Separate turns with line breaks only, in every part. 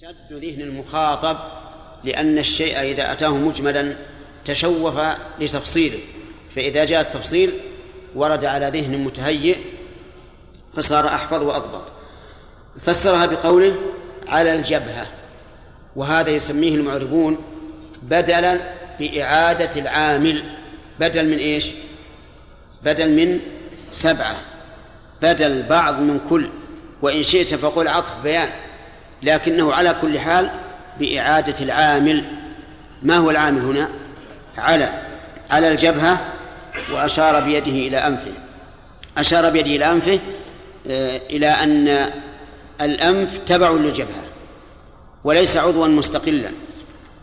شد ذهن المخاطب لأن الشيء إذا أتاه مجملا تشوف لتفصيله فإذا جاء التفصيل ورد على ذهن متهيئ فصار أحفظ وأضبط. فسرها بقوله على الجبهة وهذا يسميه المعربون بدلا بإعادة العامل. بدل من إيش؟ بدل من سبعة. بدل بعض من كل وإن شئت فقل عطف بيان. لكنه على كل حال بإعادة العامل. ما هو العامل هنا؟ على على الجبهة وأشار بيده إلى أنفه. أشار بيده إلى أنفه آه، إلى أن الأنف تبع للجبهة وليس عضوا مستقلا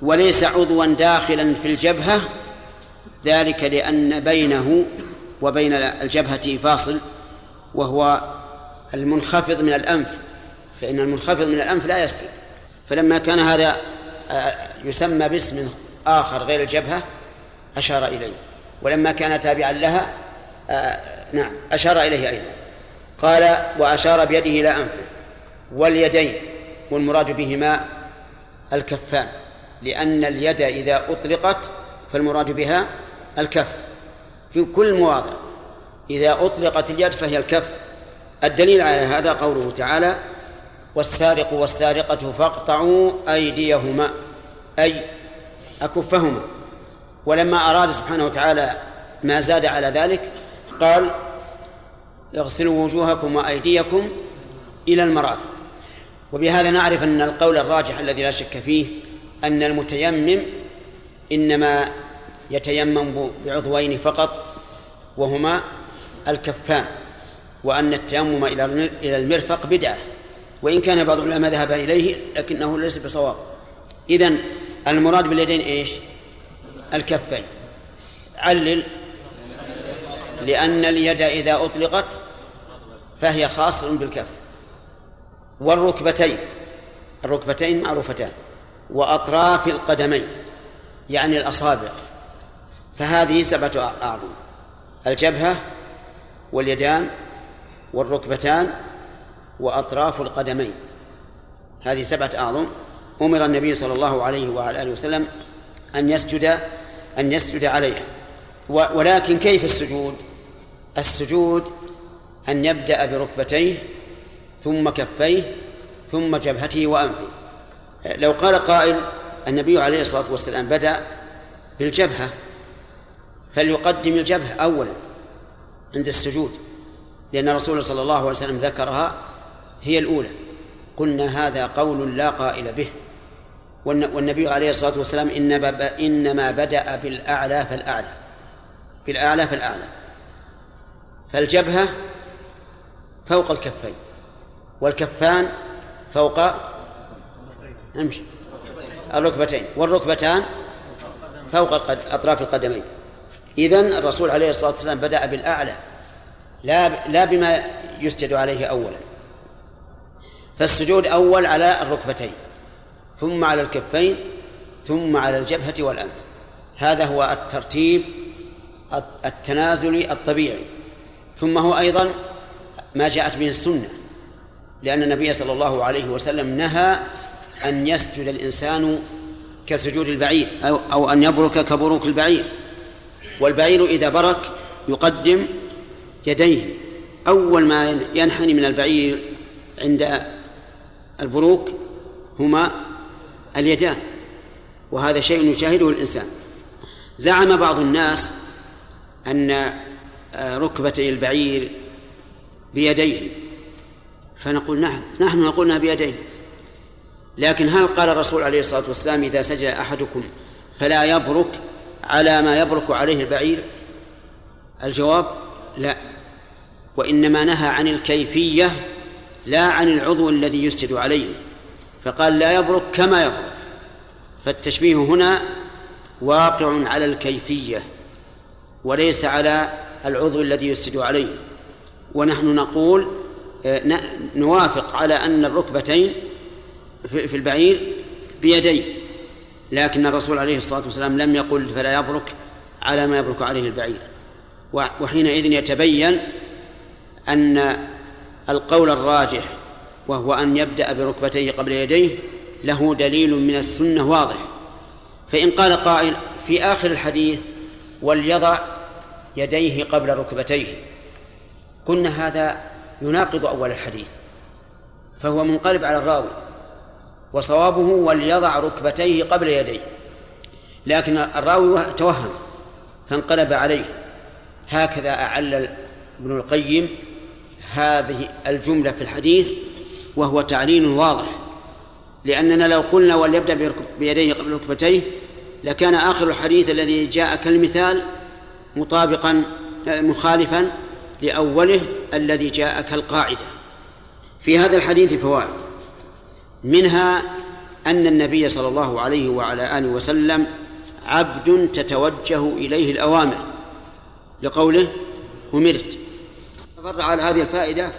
وليس عضوا داخلا في الجبهة. ذلك لأن بينه وبين الجبهة فاصل وهو المنخفض من الأنف. فإن المنخفض من الأنف لا يسجد فلما كان هذا آه، يسمى باسم آخر غير الجبهة أشار إليه. ولما كان تابعا لها آه، نعم أشار إليه أيضا. قال وأشار بيده إلى أنفه واليدين والمراد بهما الكفان لأن اليد إذا أطلقت فالمراد بها الكف. في كل مواضع إذا أطلقت اليد فهي الكف. الدليل على هذا قوله تعالى والسارق والسارقة فاقطعوا أيديهما أي أكفهما. ولما أراد سبحانه وتعالى ما زاد على ذلك قال اغسلوا وجوهكم وأيديكم إلى المرافق. وبهذا نعرف أن القول الراجح الذي لا شك فيه أن المتيمم إنما يتيمم بعضوين فقط وهما الكفان وأن التيمم إلى المرفق بدعة. وإن كان بعض العلماء ذهب إليه لكنه ليس بصواب. إذن المراد باليدين إيش؟ الكفين. علل لأن اليد إذا أطلقت فهي خاصة بالكف. والركبتين. الركبتين معروفتان. وأطراف القدمين يعني الأصابع. فهذه سبعة أعظم. الجبهة واليدان والركبتان وأطراف القدمين. هذه سبعة أعظم. أمر النبي صلى الله عليه وعلى آله وسلم أن يسجد أن يسجد عليها. ولكن كيف السجود؟ السجود أن يبدأ بركبتيه ثم كفيه ثم جبهته وأنفه. لو قال قائل النبي عليه الصلاة والسلام بدأ بالجبهة فليقدم الجبهة أولا عند السجود لأن الرسول صلى الله عليه وسلم ذكرها هي الأولى. قلنا هذا قول لا قائل به. والنبي عليه الصلاة والسلام إنما بدأ بالأعلى فالأعلى. بالأعلى فالأعلى. فالجبهة فوق الكفين. والكفان فوق امشي. الركبتين. والركبتان فوق أطراف القدمين. إذن الرسول عليه الصلاة والسلام بدأ بالأعلى. لا لا بما يسجد عليه أولا. فالسجود أول على الركبتين ثم على الكفين ثم على الجبهة والأنف. هذا هو الترتيب التنازلي الطبيعي. ثم هو أيضا ما جاءت به السنة لأن النبي صلى الله عليه وسلم نهى أن يسجد الإنسان كسجود البعير أو, أو أن يبرك كبروك البعير. والبعير إذا برك يقدم يديه. أول ما ينحني من البعير عند البروك هما اليدان وهذا شيء يشاهده الإنسان. زعم بعض الناس أن آه، ركبتي البعير بيديه فنقول نعم نحن نقول إنها بيديه. لكن هل قال الرسول عليه الصلاة والسلام إذا سجد أحدكم فلا يبرك على ما يبرك عليه البعير؟ الجواب لا وإنما نهى عن الكيفية لا عن العضو الذي يسجد عليه فقال لا يبرك كما يبرك. فالتشبيه هنا واقع على الكيفية وليس على العضو الذي يسجد عليه. ونحن نقول آه، نوافق على أن الركبتين في البعير بيديه لكن الرسول عليه الصلاة والسلام لم يقل فلا يبرك على ما يبرك عليه البعير. وحينئذ يتبين أن القول الراجح وهو أن يبدأ بركبتيه قبل يديه له دليل من السنة واضح. فإن قال قائل في آخر الحديث وليضع يديه قبل ركبتيه. قلنا هذا يناقض أول الحديث فهو منقلب على الراوي وصوابه وليضع ركبتيه قبل يديه. لكن الراوي توهم فانقلب عليه. هكذا أعل ابن القيم هذه الجملة في الحديث وهو تعليل واضح. لأننا لو قلنا وليبدأ بيديه قبل ركبتيه لكان آخر الحديث الذي جاء كالمثال مطابقا مخالفا لأوله الذي جاء كالقاعدة. في هذا الحديث فوائد. منها أن النبي صلى الله عليه وعلى آله وسلم عبد تتوجه إليه الأوامر. لقوله أمرت. تفرع على هذه الفائدة؟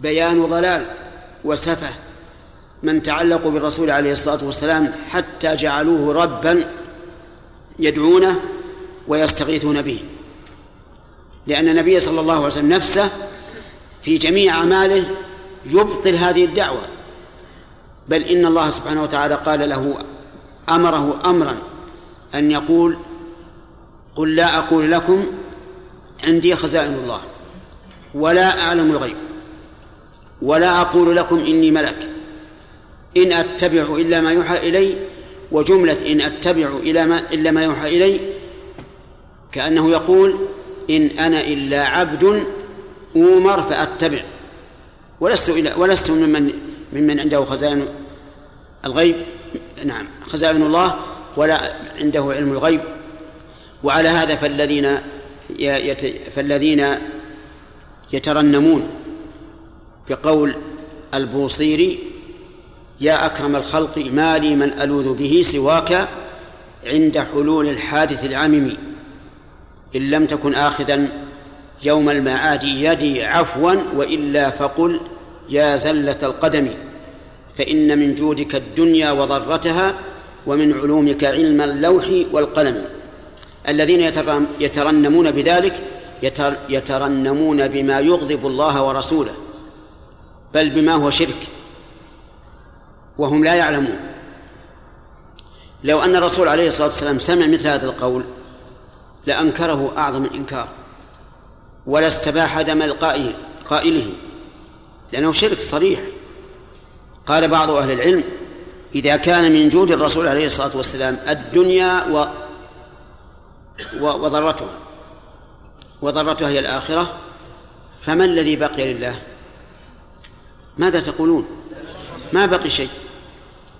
بيان ضلال وسفه من تعلقوا بالرسول عليه الصلاة والسلام حتى جعلوه ربا يدعونه ويستغيثون به. لأن النبي صلى الله عليه وسلم نفسه في جميع أعماله يبطل هذه الدعوة. بل إن الله سبحانه وتعالى قال له أمره أمرا أن يقول قل لا أقول لكم عندي خزائن الله. ولا أعلم الغيب ولا أقول لكم إني ملك. إن أتبع إلا ما يوحى إلي وجملة إن أتبع إلى ما إلا ما يوحى إلي كأنه يقول إن أنا إلا عبد أومر فأتبع. ولست إلى ولست ممن ممن عنده خزائن الغيب. نعم خزائن الله ولا عنده علم الغيب. وعلى هذا فالذين فالذين يترنمون بقول البوصيري يا أكرم الخلق ما لي من ألوذ به سواك عند حلول الحادث العمم إن لم تكن آخذا يوم المعاد يدي عفوا وإلا فقل يا زلة القدم فإن من جودك الدنيا وضرتها ومن علومك علم اللوح والقلم. الذين يترنمون بذلك يترنمون بما يغضب الله ورسوله بل بما هو شرك وهم لا يعلمون. لو أن الرسول عليه الصلاة والسلام سمع مثل هذا القول لأنكره أعظم الإنكار ولا استباح دم القائل قائله لأنه شرك صريح. قال بعض أهل العلم إذا كان من جود الرسول عليه الصلاة والسلام الدنيا و وضرتها. وضرتها هي الآخرة فما الذي بقي لله؟ ماذا تقولون؟ ما بقي شيء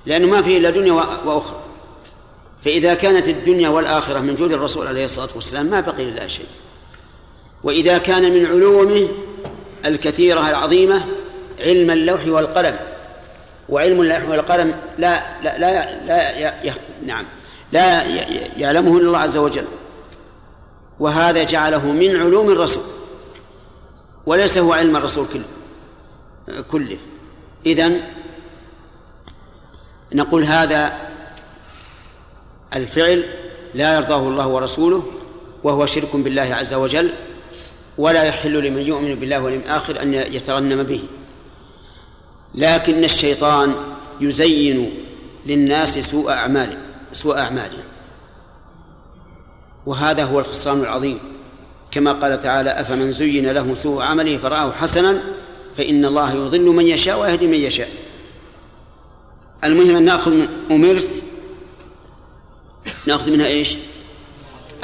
لأنه ما فيه إلا دنيا وأخرى. فإذا كانت الدنيا والآخرة من جود الرسول عليه الصلاة والسلام ما بقي لله شيء. وإذا كان من علومه الكثيرة العظيمة علم اللوح والقلم. وعلم اللوح والقلم لا لا لا, لا ي... نعم لا يعلمه إلا الله عز وجل. وهذا جعله من علوم الرسول وليس هو علم الرسول كله كله. إذن نقول هذا الفعل لا يرضاه الله ورسوله وهو شرك بالله عز وجل ولا يحل لمن يؤمن بالله واليوم الآخر أن يترنم به. لكن الشيطان يزين للناس سوء أعمال سوء أعمالهم. وهذا هو الخسران العظيم. كما قال تعالى أفمن زين له سوء عمله فرآه حسنا فإن الله يضل من يشاء ويهدي من يشاء. المهم أن نأخذ من أمرت نأخذ منها إيش؟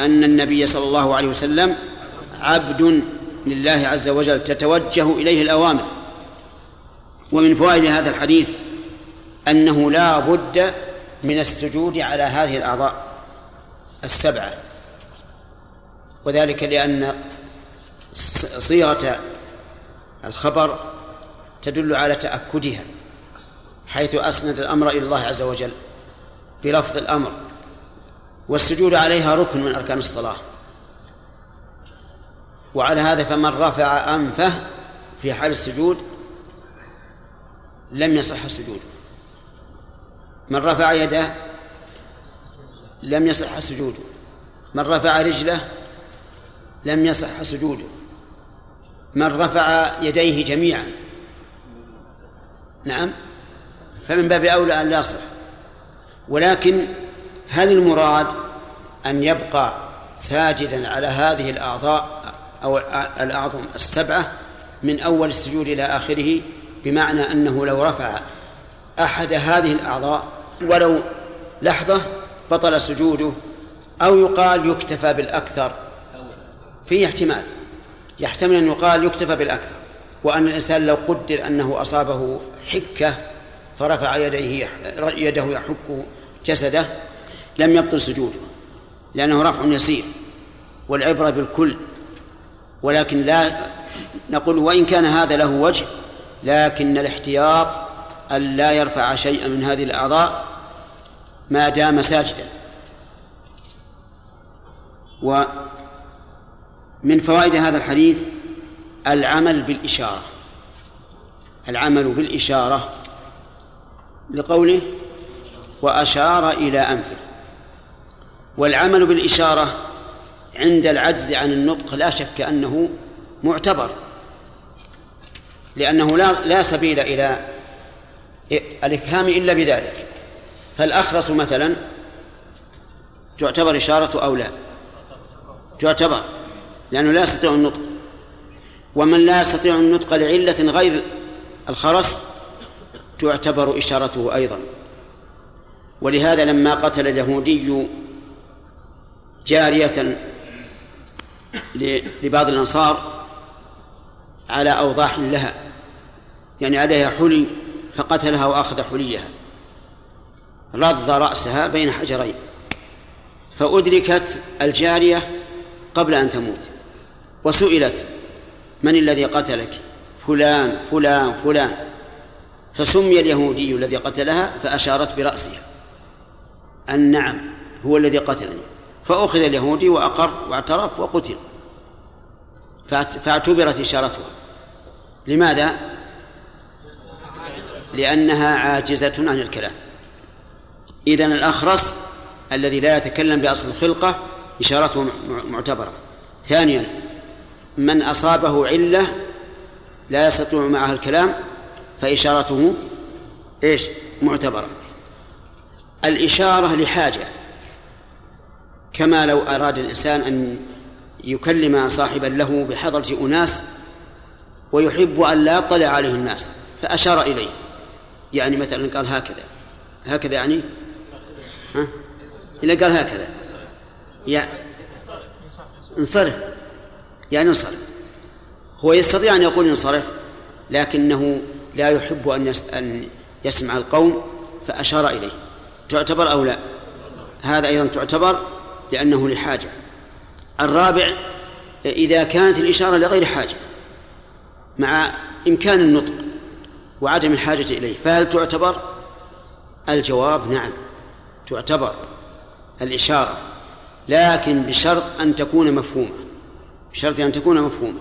أن النبي صلى الله عليه وسلم عبد لله عز وجل تتوجه إليه الأوامر. ومن فوائد هذا الحديث أنه لا بد من السجود على هذه الأعضاء السبعة. وذلك لأن صيغة الخبر تدل على تأكدها حيث أسند الأمر إلى الله عز وجل بلفظ الأمر والسجود عليها ركن من أركان الصلاة. وعلى هذا فمن رفع أنفه في حال السجود لم يصح سجوده. من رفع يده لم يصح سجوده. من رفع رجله لم يصح سجوده. من رفع يديه جميعا. نعم. فمن باب أولى أن لا يصح. ولكن هل المراد أن يبقى ساجدا على هذه الأعضاء أو الأعظم السبعة من أول السجود إلى آخره؟ بمعنى أنه لو رفع أحد هذه الأعضاء ولو لحظة بطل سجوده أو يقال يكتفى بالأكثر فيه احتمال. يحتمل أن يقال يكتفى بالأكثر وأن الإنسان لو قدر أنه أصابه حكة فرفع يديه يده يحك جسده لم يبطل سجوده لأنه رفع يسير والعبرة بالكل. ولكن لا نقول وإن كان هذا له وجه لكن الاحتياط أن لا يرفع شيئا من هذه الأعضاء ما دام ساجدا. ومن فوائد هذا الحديث العمل بالإشارة. العمل بالإشارة لقوله وأشار إلى أنفه. والعمل بالإشارة عند العجز عن النطق لا شك أنه معتبر لأنه لا لا سبيل إلى الإفهام إلا بذلك. فالأخرس مثلا تعتبر إشارة أو لا؟ تعتبر. لأنه لا يستطيع النطق. ومن لا يستطيع النطق لعلة غير الخرس تعتبر إشارته أيضا. ولهذا لما قتل اليهودي جارية لبعض الأنصار على أوضاح لها يعني عليها حلي فقتلها وأخذ حليها. رض رأسها بين حجرين فأدركت الجارية قبل أن تموت. وسئلت من الذي قتلك؟ فلان فلان فلان. فسمي اليهودي الذي قتلها فأشارت برأسها. أن نعم هو الذي قتلني. فأخذ اليهودي وأقر واعترف وقتل. فاعتبرت إشارتها. لماذا؟ لأنها عاجزة عن الكلام. إذن الأخرس الذي لا يتكلم بأصل الخلقة إشارته معتبرة. ثانيا من أصابه علة لا يستطيع معها الكلام فإشارته إيش؟ معتبرة. الإشارة لحاجة. كما لو أراد الإنسان أن يكلم صاحبا له بحضرة أناس ويحب أن لا يطلع عليه الناس فأشار إليه. يعني مثلا قال هكذا. هكذا يعني؟ ها؟ إلا قال هكذا. يعني انصرف. يعني انصرف. هو يستطيع أن يقول انصرف لكنه لا يحب أن أن يسمع القوم فأشار إليه. تعتبر أو لا؟ هذا أيضا تعتبر لأنه لحاجة. الرابع إذا كانت الإشارة لغير حاجة مع إمكان النطق وعدم الحاجة إليه فهل تعتبر؟ الجواب نعم تعتبر الإشارة لكن بشرط أن تكون مفهومة. بشرط أن تكون مفهومة.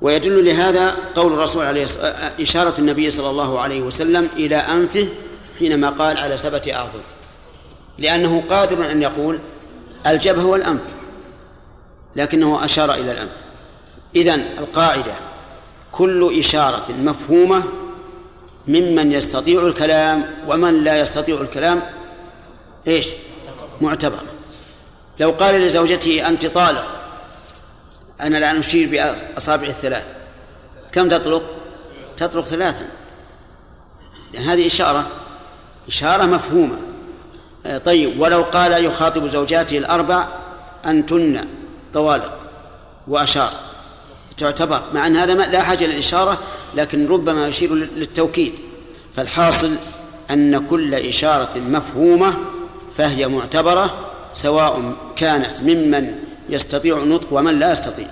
ويدل لهذا قول الرسول عليه إشارة النبي صلى الله عليه وسلم إلى أنفه حينما قال على سبعة أعظم. لأنه قادر أن يقول الجبهة والأنف لكنه أشار إلى الأنف. إذن القاعدة كل إشارة مفهومة ممن يستطيع الكلام ومن لا يستطيع الكلام إيش؟ معتبر لو قال لزوجته أنت طالق أنا الآن أشير بأصابع الثلاث. كم تطلق؟ تطلق ثلاثا. لأن هذه إشارة إشارة مفهومة. آه، طيب ولو قال يخاطب زوجاته الأربع أنتن طوالق وأشار. تعتبر مع أن هذا لا حاجة للإشارة لكن ربما يشير للتوكيد. فالحاصل أن كل إشارة مفهومة فهي معتبرة سواء كانت ممن يستطيع النطق ومن لا يستطيع.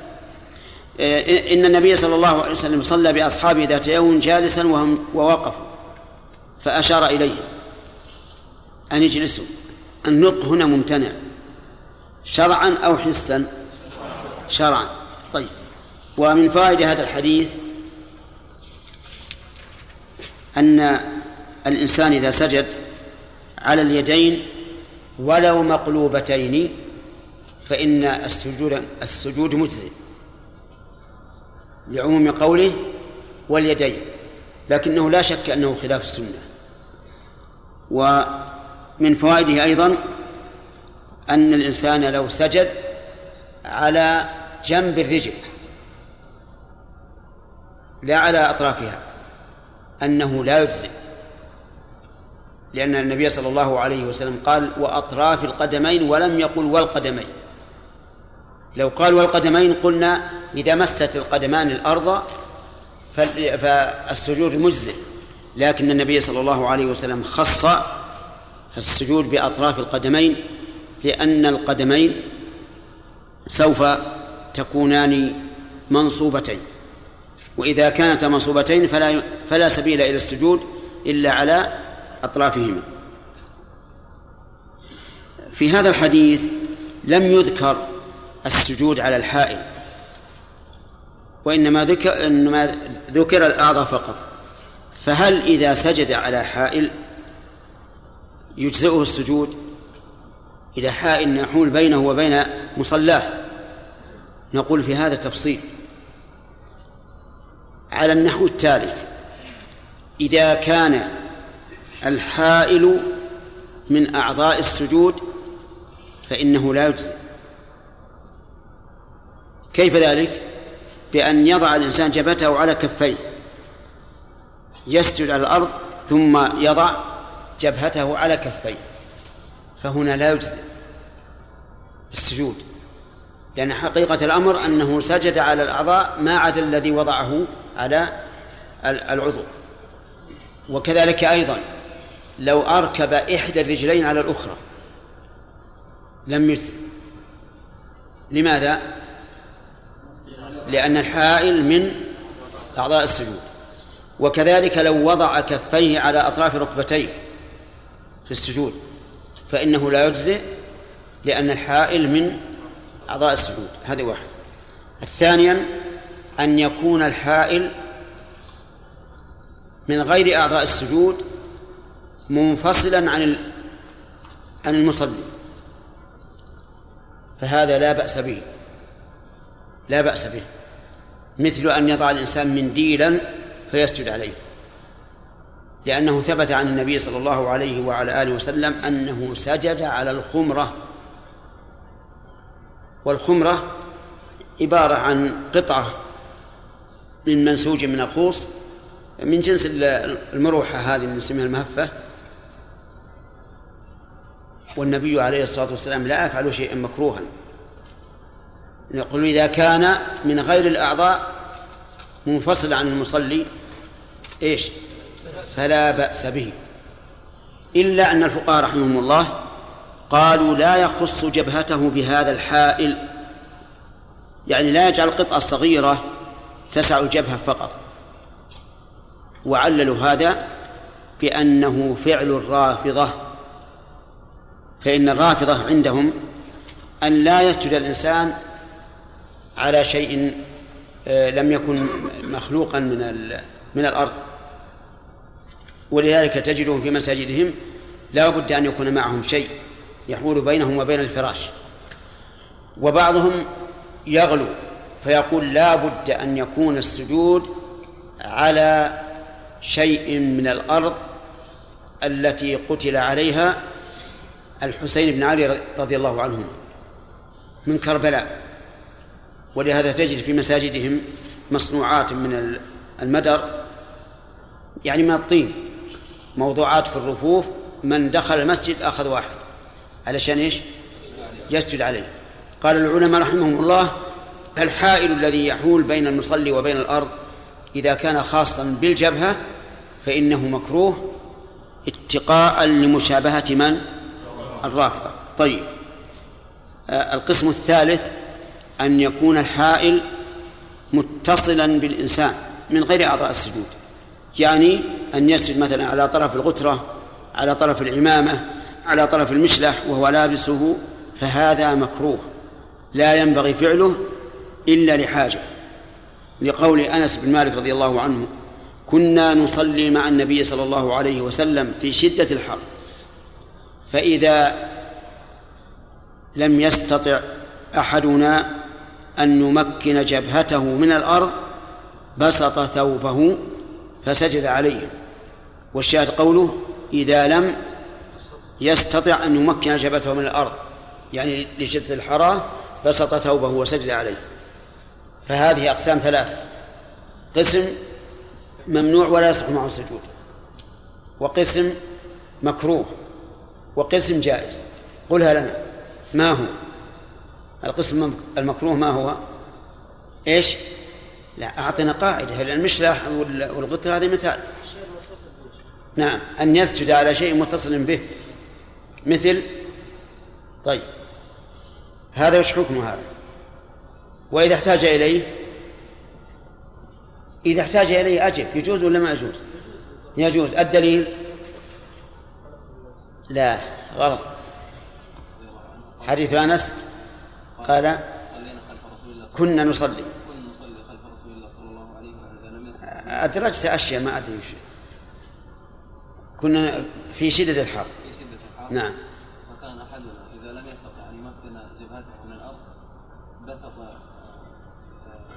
آه، إن النبي صلى الله عليه وسلم صلى بأصحابه ذات يوم جالسا وهم ووقفوا فأشار إليهم. أن يجلسوا. النطق هنا ممتنع. شرعا أو حسا؟ شرعا. طيب. ومن فوائد هذا الحديث أن الإنسان إذا سجد على اليدين ولو مقلوبتين فإن السجود السجود مجزئ لعموم قوله واليدين لكنه لا شك أنه خلاف السنة. ومن فوائده أيضا أن الإنسان لو سجد على جنب الرجل لا على أطرافها أنه لا يجزئ لأن النبي صلى الله عليه وسلم قال وأطراف القدمين ولم يقل والقدمين لو قال والقدمين قلنا إذا مست القدمان الأرض فالسجود مجزئ. لكن النبي صلى الله عليه وسلم خص السجود بأطراف القدمين لأن القدمين سوف تكونان منصوبتين. وإذا كانتا منصوبتين فلا فلا سبيل إلى السجود إلا على أطرافهما. في هذا الحديث لم يذكر السجود على الحائل. وإنما ذكر إنما ذكر الأعضاء فقط. فهل إذا سجد على حائل يجزئه السجود؟ إلى حائل يحول بينه وبين مصلاه. نقول في هذا تفصيل. على النحو التالي. إذا كان الحائل من أعضاء السجود فإنه لا يجزي كيف ذلك؟ بأن يضع الإنسان جبهته على كفيه يسجد على الأرض ثم يضع جبهته على كفيه فهنا لا يجزي السجود لأن حقيقة الأمر أنه سجد على الأعضاء ما عدا الذي وضعه على العضو وكذلك أيضا لو أركب إحدى الرجلين على الأخرى لم يجزي لماذا؟ لأن الحائل من أعضاء السجود. وكذلك لو وضع كفيه على أطراف ركبتيه في السجود فإنه لا يجزئ لأن الحائل من أعضاء السجود. هذه واحد. الثانيا أن يكون الحائل من غير أعضاء السجود منفصلا عن عن المصلي. فهذا لا بأس به. لا بأس به. مثل أن يضع الإنسان منديلا فيسجد عليه. لأنه ثبت عن النبي صلى الله عليه وعلى آله وسلم أنه سجد على الخمرة. والخمرة عبارة عن قطعة من منسوج من الخوص من جنس المروحة هذه اللي نسميها المهفة. والنبي عليه الصلاة والسلام لا أفعل شيئا مكروها. يقول إذا كان من غير الأعضاء منفصل عن المصلي إيش؟ فلا بأس به. إلا أن الفقهاء رحمهم الله قالوا لا يخص جبهته بهذا الحائل. يعني لا يجعل القطعة الصغيرة تسع الجبهة فقط. وعللوا هذا بأنه فعل الرافضة. فإن الرافضة عندهم أن لا يسجد الإنسان على شيء آه، لم يكن مخلوقا من من الأرض. ولذلك تجدهم في مساجدهم لا بد أن يكون معهم شيء يحول بينهم وبين الفراش. وبعضهم يغلو فيقول لا بد أن يكون السجود على شيء من الأرض التي قتل عليها الحسين بن علي رضي الله عنه من كربلاء. ولهذا تجد في مساجدهم مصنوعات من المدر يعني من الطين موضوعات في الرفوف من دخل المسجد أخذ واحد. علشان إيش؟ يسجد عليه. قال العلماء رحمهم الله الحائل الذي يحول بين المصلي وبين الأرض إذا كان خاصا بالجبهة فإنه مكروه اتقاء لمشابهة من؟ الرافضة. طيب آه القسم الثالث أن يكون الحائل متصلا بالإنسان من غير أعضاء السجود. يعني أن يسجد مثلا على طرف الغترة على طرف العمامة على طرف المشلح وهو لابسه فهذا مكروه. لا ينبغي فعله إلا لحاجة. لقول أنس بن مالك رضي الله عنه كنا نصلي مع النبي صلى الله عليه وسلم في شدة الحر فإذا لم يستطع أحدنا أن نمكن جبهته من الأرض بسط ثوبه فسجد عليه. والشاهد قوله إذا لم يستطيع أن يمكن جبهته من الأرض. يعني لشدة الحرارة بسط ثوبه وسجد عليه. فهذه أقسام ثلاثة قسم ممنوع ولا يصح معه السجود وقسم مكروه وقسم جائز. قلها لنا ما هو؟ القسم المكروه ما هو؟ إيش؟ لا أعطنا قاعدة. المشلح والغتر هذه مثال؟ نعم. أن يسجد على شيء متصل به. مثل؟ طيب. هذا وش حكم هذا؟ وإذا احتاج إليه؟ إذا احتاج إليه أجب. يجوز ولا ما يجوز؟ يجوز. الدليل؟ لا. غلط. حديث أنس؟ قال كنا نصلي. أدرجت أشياء ما أدري وش كنا في شدة الحر نعم.
وكان أحدنا إذا لم يستطع أن يمكن جبهته من الأرض بسط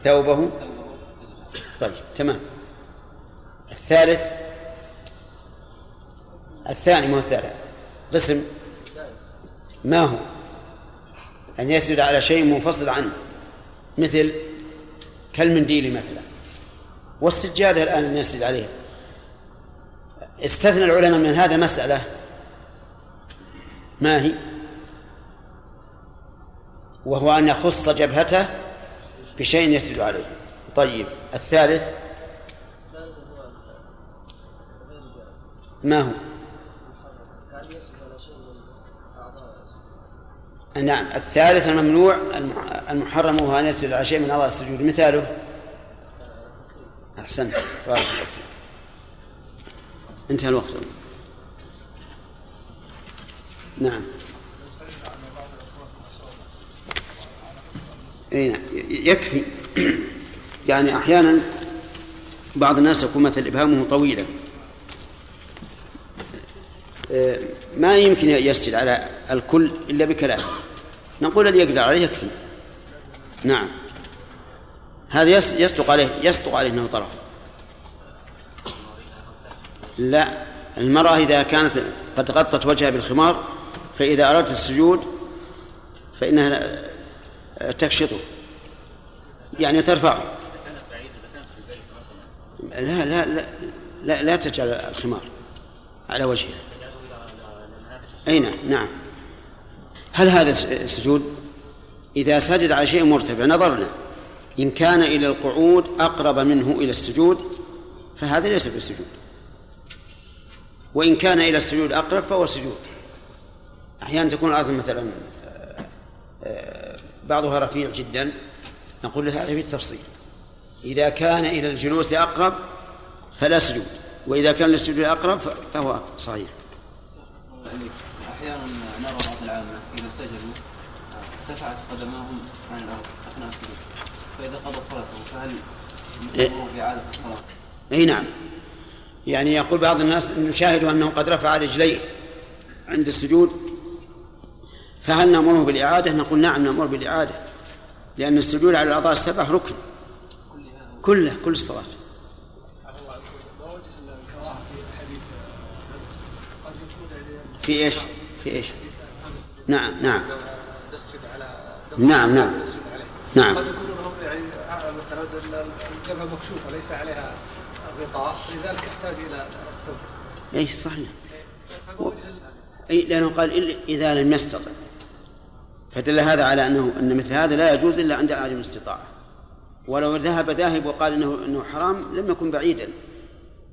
ثوبه. طيب تمام. الثالث الثاني ما هو الثالث. قسم. ما هو؟ أن يسجد على شيء منفصل عنه مثل كالمنديل مثلا. والسجادة الآن أن يسجد عليها استثنى العلماء من هذا مسألة. ما هي؟ وهو أن يخص جبهته بشيء يسجد عليه. طيب الثالث. ما هو؟ نعم الثالث الممنوع المحرم هو أن يسجد على شيء من أعضاء السجود. مثاله؟ أحسنت. بارك الله انتهى الوقت. نعم. إي نعم. يكفي. يعني أحيانا بعض الناس يكون مثل إبهامه طويلا ما يمكن يسجد على الكل إلا بكلام. نقول الذي يقدر عليه يكفي. نعم. هذا يصدق عليه يصدق عليه إنه طرف لا. المرأة إذا كانت قد غطت وجهها بالخمار فإذا أردت السجود فإنها تكشطه. يعني ترفعه. لا لا لا لا, لا تجعل الخمار على وجهها. أي نعم نعم. هل هذا سجود؟ إذا سجد على شيء مرتفع نظرنا. إن كان إلى القعود أقرب منه إلى السجود فهذا ليس بسجود. وإن كان إلى السجود أقرب فهو سجود. أحيانا تكون الأرض مثلا آه، آه، بعضها رفيع جدا نقول هذا في التفصيل. إذا كان إلى الجلوس أقرب فلا سجود وإذا كان للسجود أقرب فهو صحيح.
أحيانا نرى بعض العامة إذا سجدوا ارتفعت قدماهم عن الأرض أثناء السجود فإذا قضى صلاته فهل
إيه.
إعادة الصلاة؟
أي نعم يعني يقول بعض الناس نشاهد أنه قد رفع رجليه عند السجود فهل نأمره بالإعادة؟ نقول نعم نأمر بالإعادة لأن السجود على الأعضاء السبع ركن كله كل الصلاة في إيش؟ في إيش؟ نعم نعم. نعم نعم. نعم. قد يكون يعني مثلا الجبهة مكشوفة ليس عليها غطاء لذلك يحتاج إلى الثوب. إيش صحيح؟ و... إي لأنه قال إذا لم يستطع. فدل هذا على انه أن مثل هذا لا يجوز إلا عند عدم الاستطاعة. ولو ذهب ذاهب وقال انه إنه حرام لم يكن بعيدا.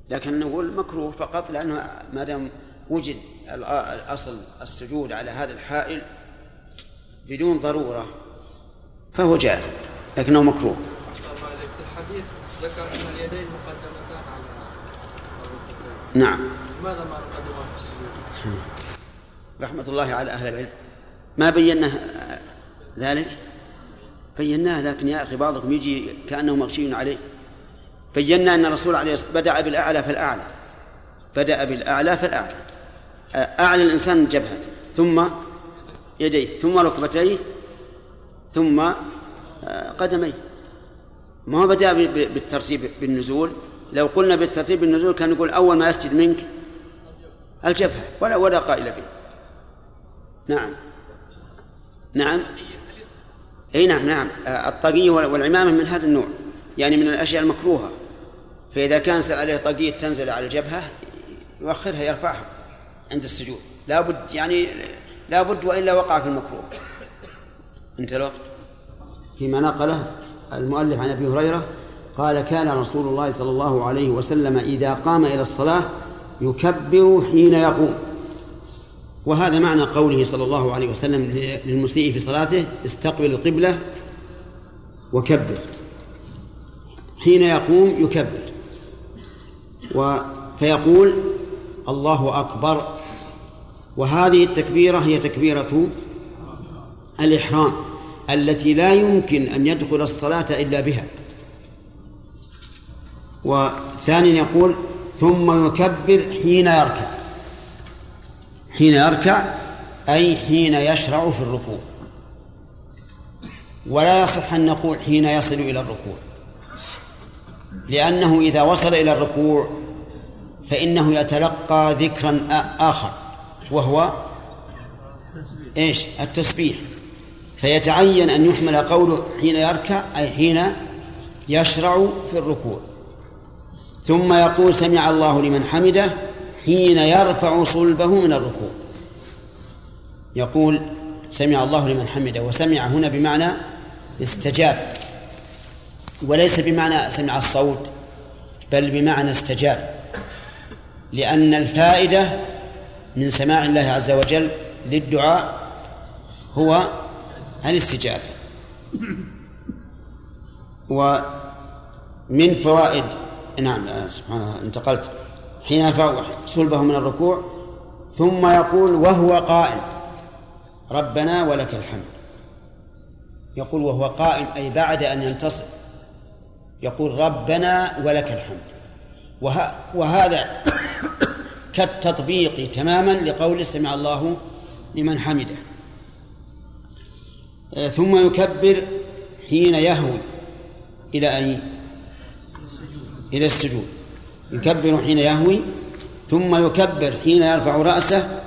لكن نقول مكروه فقط لأنه ما دام وجد الأصل السجود على هذا الحائل بدون ضرورة فهو جائز لكنه مكروه. الحديث ذكر أن اليدين مقدمتان على نعم. لماذا ما نقدمها في السجود؟ رحمة الله على أهل العلم ما بينا ذلك بيناه لكن يا أخي بعضكم يجي كأنه مغشي عليه بينا أن الرسول عليه الصلاة بدأ بالأعلى فالأعلى بدأ بالأعلى فالأعلى أعلى الإنسان جبهته ثم يديه ثم ركبتيه ثم آه، قدميه. ما هو بدأ بالترتيب بالنزول؟ لو قلنا بالترتيب بالنزول كان يقول أول ما يسجد منك الجبهة ولا ولا قائل به. نعم. نعم. إي نعم نعم. الطاقية والعمامة من هذا النوع يعني من الأشياء المكروهة. فإذا كان عليه طاقية تنزل على الجبهة يؤخرها يرفعها. عند السجود. لا بد يعني لا بد وإلا وقع في المكروه. انت الوقت فيما نقله المؤلف عن أبي هريرة قال كان رسول الله صلى الله عليه وسلم إذا قام إلى الصلاة يكبر حين يقوم. وهذا معنى قوله صلى الله عليه وسلم للمسيء في صلاته استقبل القبلة وكبر. حين يقوم يكبر. و فيقول الله أكبر. وهذه التكبيرة هي تكبيرة الإحرام التي لا يمكن أن يدخل الصلاة إلا بها. وثانيا يقول ثم يكبر حين يركع. حين يركع أي حين يشرع في الركوع. ولا يصح أن نقول حين يصل إلى الركوع. لأنه إذا وصل إلى الركوع فإنه يتلقى ذكرا آخر. وهو إيش؟ التسبيح. فيتعين أن يحمل قوله حين يركع أي حين يشرع في الركوع. ثم يقول سمع الله لمن حمده حين يرفع صلبه من الركوع. يقول سمع الله لمن حمده وسمع هنا بمعنى استجاب. وليس بمعنى سمع الصوت بل بمعنى استجاب. لأن الفائدة من سماع الله عز وجل للدعاء هو الاستجابة. ومن فوائد نعم سبحان الله انتقلت. حين صلبه من الركوع ثم يقول وهو قائم ربنا ولك الحمد. يقول وهو قائم أي بعد أن ينتصر. يقول ربنا ولك الحمد. وه وهذا كالتطبيق تماما لقول سمع الله لمن حمده. آه، ثم يكبر حين يهوي إلى أي إلى السجود. يكبر حين يهوي ثم يكبر حين يرفع رأسه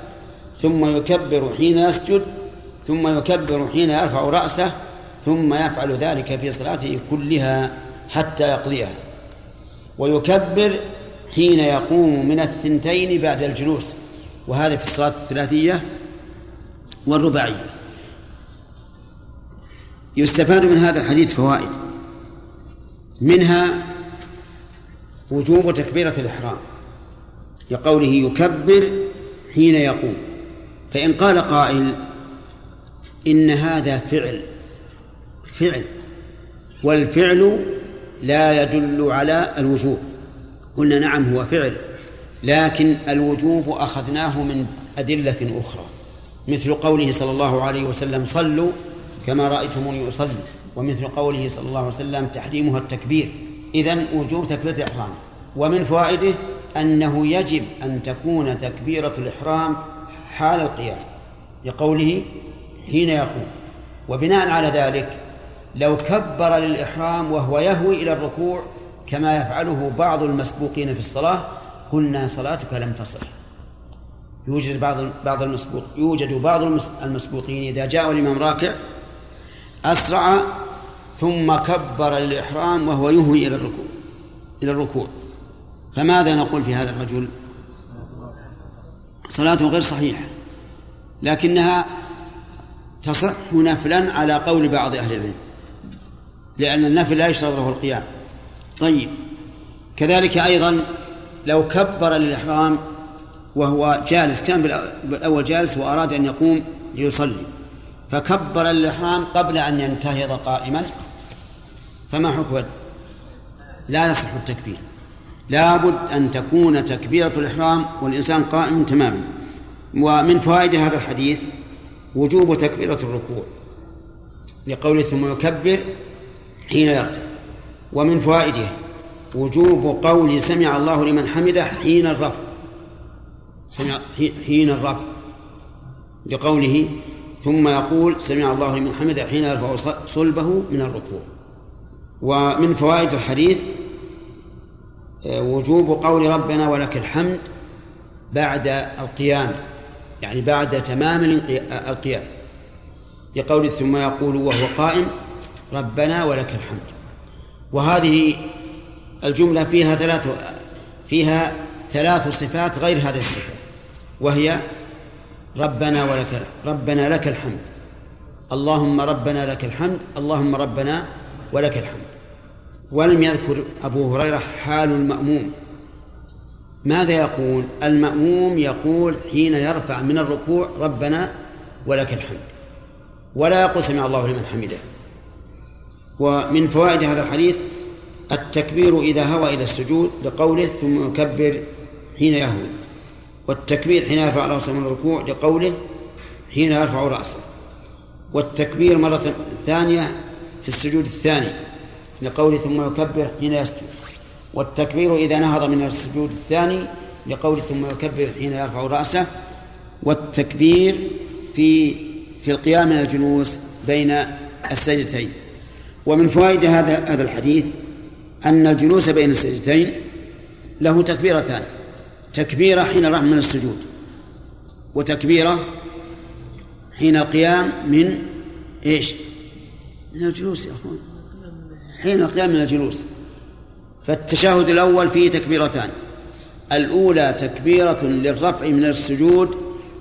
ثم يكبر حين يسجد ثم يكبر حين يرفع رأسه ثم يفعل ذلك في صلاته كلها حتى يقضيها. ويكبر حين يقوم من الثنتين بعد الجلوس وهذا في الصلاة الثلاثية والرباعية. يستفاد من هذا الحديث فوائد. منها وجوب تكبيرة الإحرام لقوله يكبر حين يقوم. فإن قال قائل إن هذا فعل فعل والفعل لا يدل على الوجوب. قلنا نعم هو فعل لكن الوجوب أخذناه من أدلة أخرى مثل قوله صلى الله عليه وسلم صلوا كما رأيتموني أصلي ومثل قوله صلى الله عليه وسلم تحريمها التكبير. إذن وجوب تكبيرة الإحرام. ومن فوائده أنه يجب أن تكون تكبيرة الإحرام حال القيام لقوله حين يقوم. وبناء على ذلك لو كبر للإحرام وهو يهوي إلى الركوع كما يفعله بعض المسبوقين في الصلاة قلنا صلاتك لم تصح. يوجد بعض بعض المسبوق يوجد بعض المسبوقين إذا جاء الإمام راكع أسرع ثم كبر للإحرام وهو يهوي إلى الركوع إلى الركوع. فماذا نقول في هذا الرجل؟ صلاته غير صحيحة لكنها تصح نفلا على قول بعض أهل العلم لأن النفل لا يشترط له القيام. طيب. كذلك أيضا لو كبر للإحرام وهو جالس كان بالأول جالس وأراد أن يقوم ليصلي فكبر للإحرام قبل أن ينتهض قائما فما حكم؟ لا يصح التكبير. لابد أن تكون تكبيرة الإحرام والإنسان قائم تماما. ومن فوائد هذا الحديث وجوب تكبيرة الركوع لقوله ثم يكبر حين يركع. ومن فوائده وجوب قول سمع الله لمن حمده حين الرفع سمع حين الرفع لقوله ثم يقول سمع الله لمن حمده حين يرفع صلبه من الركوع. ومن فوائد الحديث آه، وجوب قول ربنا ولك الحمد بعد القيام. يعني بعد تمام القيام. لقول ثم يقول وهو قائم ربنا ولك الحمد. وهذه الجملة فيها ثلاث فيها ثلاث صفات غير هذه الصفة وهي ربنا ولك ربنا لك الحمد اللهم ربنا لك الحمد اللهم ربنا ولك الحمد. ولم يذكر أبو هريرة حال المأموم. ماذا يقول؟ المأموم يقول حين يرفع من الركوع ربنا ولك الحمد. ولا يقول سمع الله لمن حمده. ومن فوائد هذا الحديث التكبير إذا هوى إلى السجود لقوله ثم يكبر حين يهوي والتكبير حين يرفع رأسه من الركوع لقوله حين يرفع رأسه والتكبير مرة ثانية في السجود الثاني لقوله ثم يكبر حين يسجد والتكبير إذا نهض من السجود الثاني لقوله ثم يكبر حين يرفع رأسه والتكبير في في القيام من الجلوس بين السجدتين. ومن فوائد هذا هذا الحديث أن الجلوس بين السجدتين له تكبيرتان. تكبيرة حين الرحم من السجود وتكبيرة حين القيام من إيش؟ من الجلوس يا أخوان. حين القيام من الجلوس. فالتشهد الأول فيه تكبيرتان. الأولى تكبيرة للرفع من السجود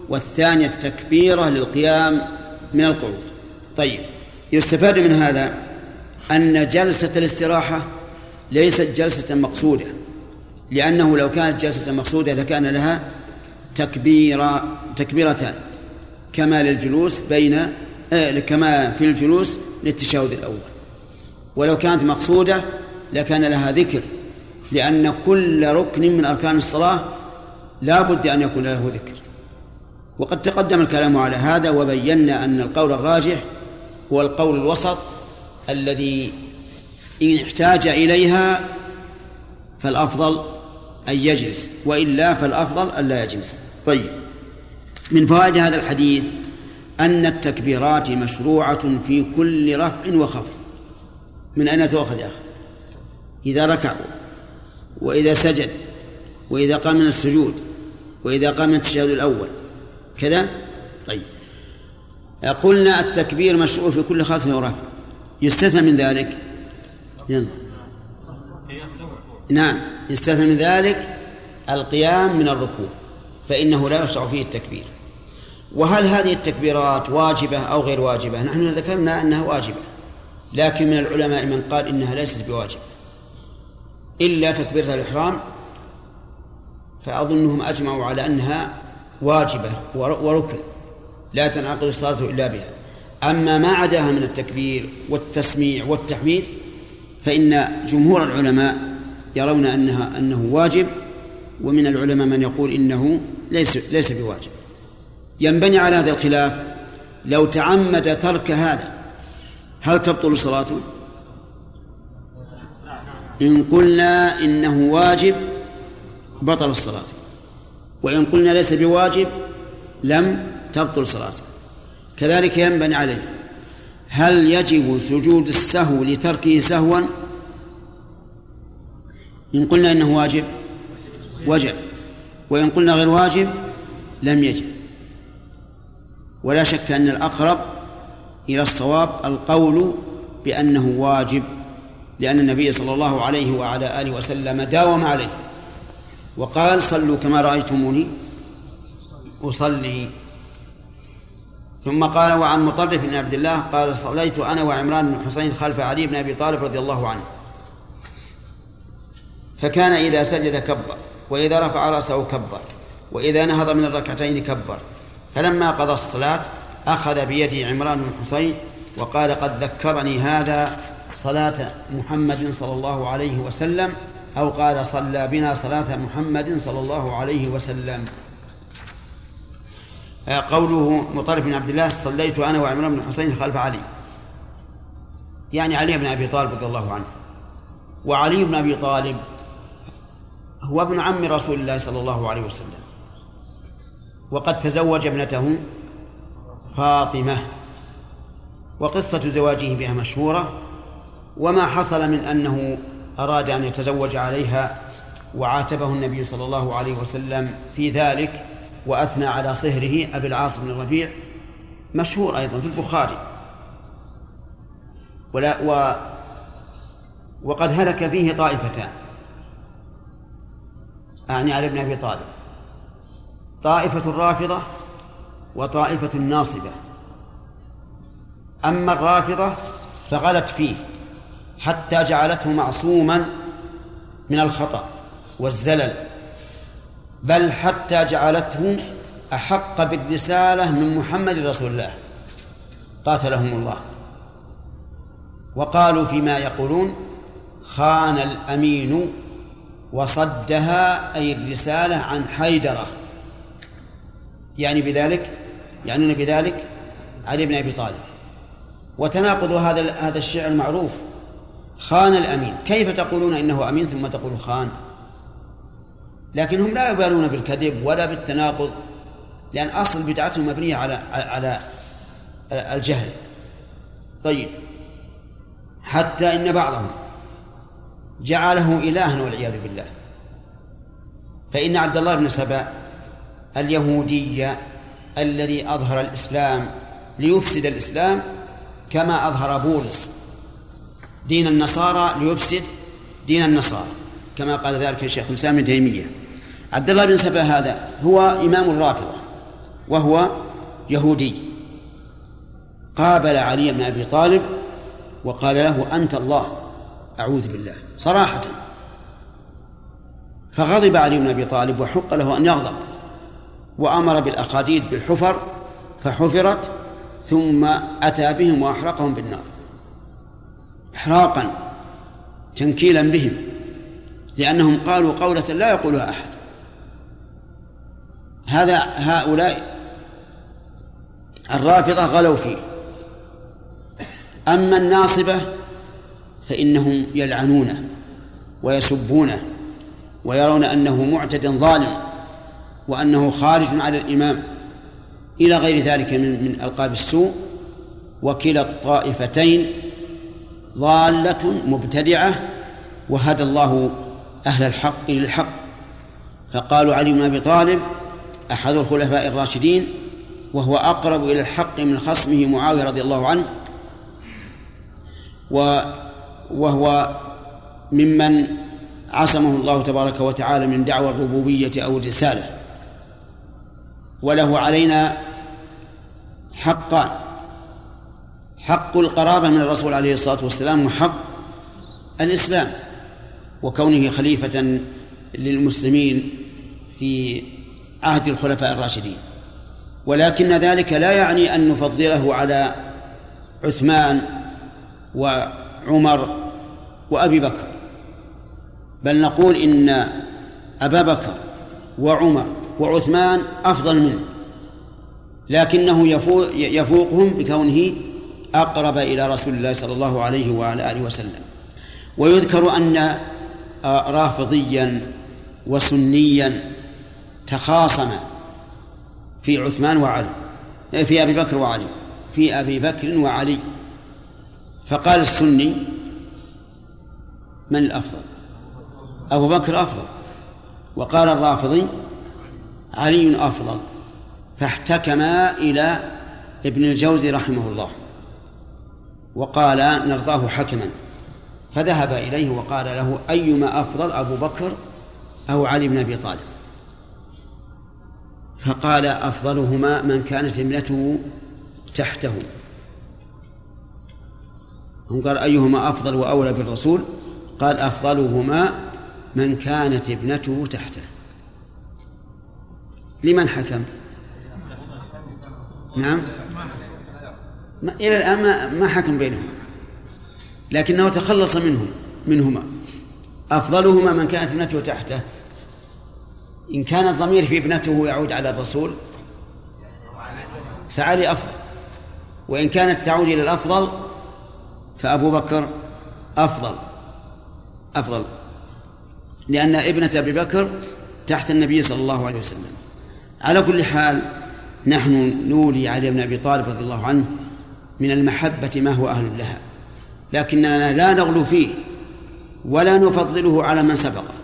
والثانية تكبيرة للقيام من القعود. طيب يستفاد من هذا أن جلسة الاستراحة ليست جلسة مقصودة لأنه لو كانت جلسة مقصودة لكان لها تكبيرة تكبيرتان كما للجلوس بين آه كما في الجلوس للتشهد الأول. ولو كانت مقصودة لكان لها ذكر لأن كل ركن من أركان الصلاة لا بد أن يكون له ذكر. وقد تقدم الكلام على هذا وبينا أن القول الراجح هو القول الوسط الذي إن احتاج إليها فالأفضل أن يجلس وإلا فالأفضل أن لا يجلس. طيب من فوائد هذا الحديث أن التكبيرات مشروعة في كل رفع وخفض. من أين تؤخذ يا أخي؟ إذا ركع وإذا سجد وإذا قام من السجود وإذا قام من التشهد الأول. كذا؟ طيب. قلنا التكبير مشروع في كل خفض ورفع. يستثنى من ذلك. يلا. نعم. يستثنى من ذلك القيام من الركوع فإنه لا يشرع فيه التكبير. وهل هذه التكبيرات واجبة أو غير واجبة؟ نحن ذكرنا أنها واجبة لكن من العلماء من قال إنها ليست بواجبة. إلا تكبيرة الإحرام فأظنهم أجمعوا على أنها واجبة وركن لا تنعقد الصلاة إلا بها. أما ما عداها من التكبير والتسميع والتحميد فإن جمهور العلماء يرون أنها أنه واجب ومن العلماء من يقول إنه ليس ليس بواجب. ينبني على هذا الخلاف لو تعمد ترك هذا هل تبطل صلاته؟ إن قلنا إنه واجب بطل الصلاة وإن قلنا ليس بواجب لم تبطل صلاته. كذلك ينبني عليه. هل يجب سجود السهو لتركه سهوا؟ إن قلنا إنه واجب وجب. وإن قلنا غير واجب لم يجب. ولا شك أن الأقرب إلى الصواب القول بأنه واجب لأن النبي صلى الله عليه وعلى آله وسلم داوم عليه. وقال صلوا كما رأيتموني أصلي. ثم قال وعن مطرف بن عبد الله قال صليت أنا وعمران بن حسين خلف علي بن أبي طالب رضي الله عنه. فكان إذا سجد كبر وإذا رفع رأسه كبر وإذا نهض من الركعتين كبر. فلما قضى الصلاة أخذ بيدي عمران بن حسين وقال قد ذكرني هذا صلاة محمد صلى الله عليه وسلم أو قال صلى بنا صلاة محمد صلى الله عليه وسلم. قوله مطرف بن عبد الله صليت أنا وعمران بن حسين خلف علي. يعني علي بن أبي طالب رضي الله عنه. وعلي بن أبي طالب هو ابن عم رسول الله صلى الله عليه وسلم. وقد تزوج ابنته فاطمة. وقصة زواجه بها مشهورة. وما حصل من أنه أراد أن يتزوج عليها وعاتبه النبي صلى الله عليه وسلم في ذلك وأثنى على صهره أبي العاص بن الربيع مشهور أيضا في البخاري. ولا و وقد هلك فيه طائفتان أعني علي بن أبي طالب. طائفة الرافضة وطائفة الناصبة. أما الرافضة فغلت فيه حتى جعلته معصوما من الخطأ والزلل. بل حتى جعلته أحق بالرسالة من محمد رسول الله. قاتلهم الله. وقالوا فيما يقولون خان الأمين وصدها أي الرسالة عن حيدرة. يعني بذلك يعنون بذلك علي بن أبي طالب. وتناقض هذا هذا الشعر المعروف خان الأمين. كيف تقولون إنه أمين ثم تقول خان؟ لكنهم لا يبالون بالكذب ولا بالتناقض لأن أصل بدعتهم مبنية على على الجهل. طيب. حتى إن بعضهم جعله إلها والعياذ بالله. فإن عبد الله بن سبأ اليهودي الذي أظهر الإسلام ليفسد الإسلام كما أظهر بولس دين النصارى ليفسد دين النصارى كما قال ذلك الشيخ الإسلام ابن تيمية. عبد الله بن سبأ هذا هو إمام الرافضة وهو يهودي. قابل علي بن أبي طالب وقال له أنت الله أعوذ بالله. صراحة. فغضب علي بن أبي طالب وحق له أن يغضب وأمر بالأخاديد بالحفر فحفرت ثم أتى بهم وأحرقهم بالنار. إحراقا تنكيلا بهم لأنهم قالوا قولة لا يقولها أحد. هذا هؤلاء الرافضة غلوا فيه. أما الناصبة فإنهم يلعنونه ويسبونه ويرون أنه معتد ظالم وأنه خارج على الإمام. إلى غير ذلك من من ألقاب السوء وكلا الطائفتين ضالة مبتدعة وهدى الله أهل الحق إلى الحق فقالوا علي بن أبي طالب أحد الخلفاء الراشدين وهو أقرب إلى الحق من خصمه معاوية رضي الله عنه وهو ممن عصمه الله تبارك وتعالى من دعوى الربوبية أو الرسالة. وله علينا حقان حق القرابة من الرسول عليه الصلاة والسلام وحق الإسلام وكونه خليفة للمسلمين في عهد الخلفاء الراشدين. ولكن ذلك لا يعني أن نفضله على عثمان وعمر وأبي بكر. بل نقول إن أبا بكر وعمر وعثمان أفضل منه لكنه يفوقهم بكونه أقرب إلى رسول الله صلى الله عليه وعلى آله وسلم. ويذكر أن رافضيا وسنيا تخاصم في عثمان وعلي في أبي بكر وعلي في أبي بكر وعلي. فقال السني من الأفضل؟ أبو بكر أفضل. وقال الرافضي علي أفضل. فاحتكما إلى ابن الجوزي رحمه الله. وقال نرضاه حكما. فذهب إليه وقال له أيما أفضل أبو بكر أو علي بن أبي طالب؟ فقال أفضلهما من كانت ابنته تحته. هم قال أيهما أفضل وأولى بالرسول؟ قال أفضلهما من كانت ابنته تحته. لمن حكم؟ نعم. ما إلى الآن ما, ما حكم بينهم لكنه تخلص منهم منهما. أفضلهما من كانت ابنته تحته. إن كان الضمير في ابنته يعود على الرسول فعلي أفضل وإن كانت تعود إلى الأفضل فأبو بكر أفضل أفضل لأن ابنة أبي بكر تحت النبي صلى الله عليه وسلم. على كل حال نحن نولي علي بن أبي طالب رضي الله عنه من المحبة ما هو أهل لها لكننا لا نغلو فيه ولا نفضله على من سبقه.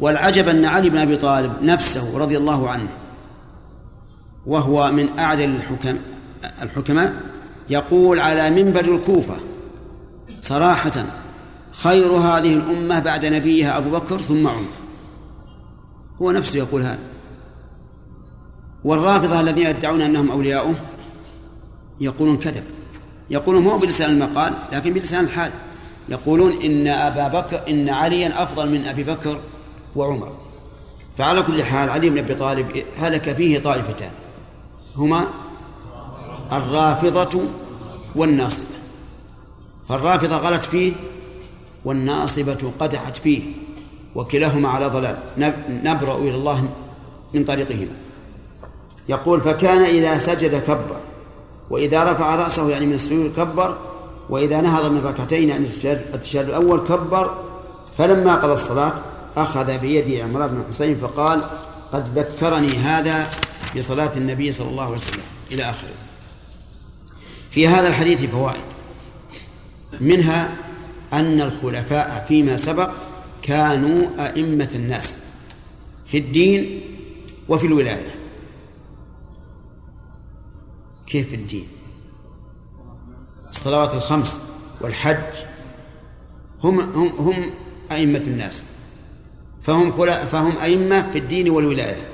والعجب أن علي بن أبي طالب نفسه رضي الله عنه وهو من أعدل الحكم الحكماء يقول على منبر الكوفة صراحة خير هذه الأمة بعد نبيها أبو بكر ثم عمر. هو نفسه يقول هذا. والرافضة الذين يدعون أنهم أولياؤه يقولون كذب. يقولون مو بلسان المقال لكن بلسان الحال. يقولون إن أبا بكر إن عليا أفضل من أبي بكر وعمر. فعلى كل حال علي بن أبي طالب هلك فيه طائفتان. هما الرافضة والناصبة. فالرافضة غلت فيه والناصبة قدحت فيه وكلاهما على ضلال. نبرأ إلى الله من طريقهما. يقول فكان إذا سجد كبر وإذا رفع رأسه يعني من السجود كبر وإذا نهض من ركعتين عن التشهد الأول كبر فلما قضى الصلاة أخذ بيد عمران بن الحسين فقال قد ذكرني هذا بصلاة النبي صلى الله عليه وسلم إلى آخره. في هذا الحديث فوائد. منها أن الخلفاء فيما سبق كانوا أئمة الناس في الدين وفي الولاية. كيف الدين؟ الصلوات الخمس والحج هم هم هم أئمة الناس. فهم فهم أئمة في الدين والولاية.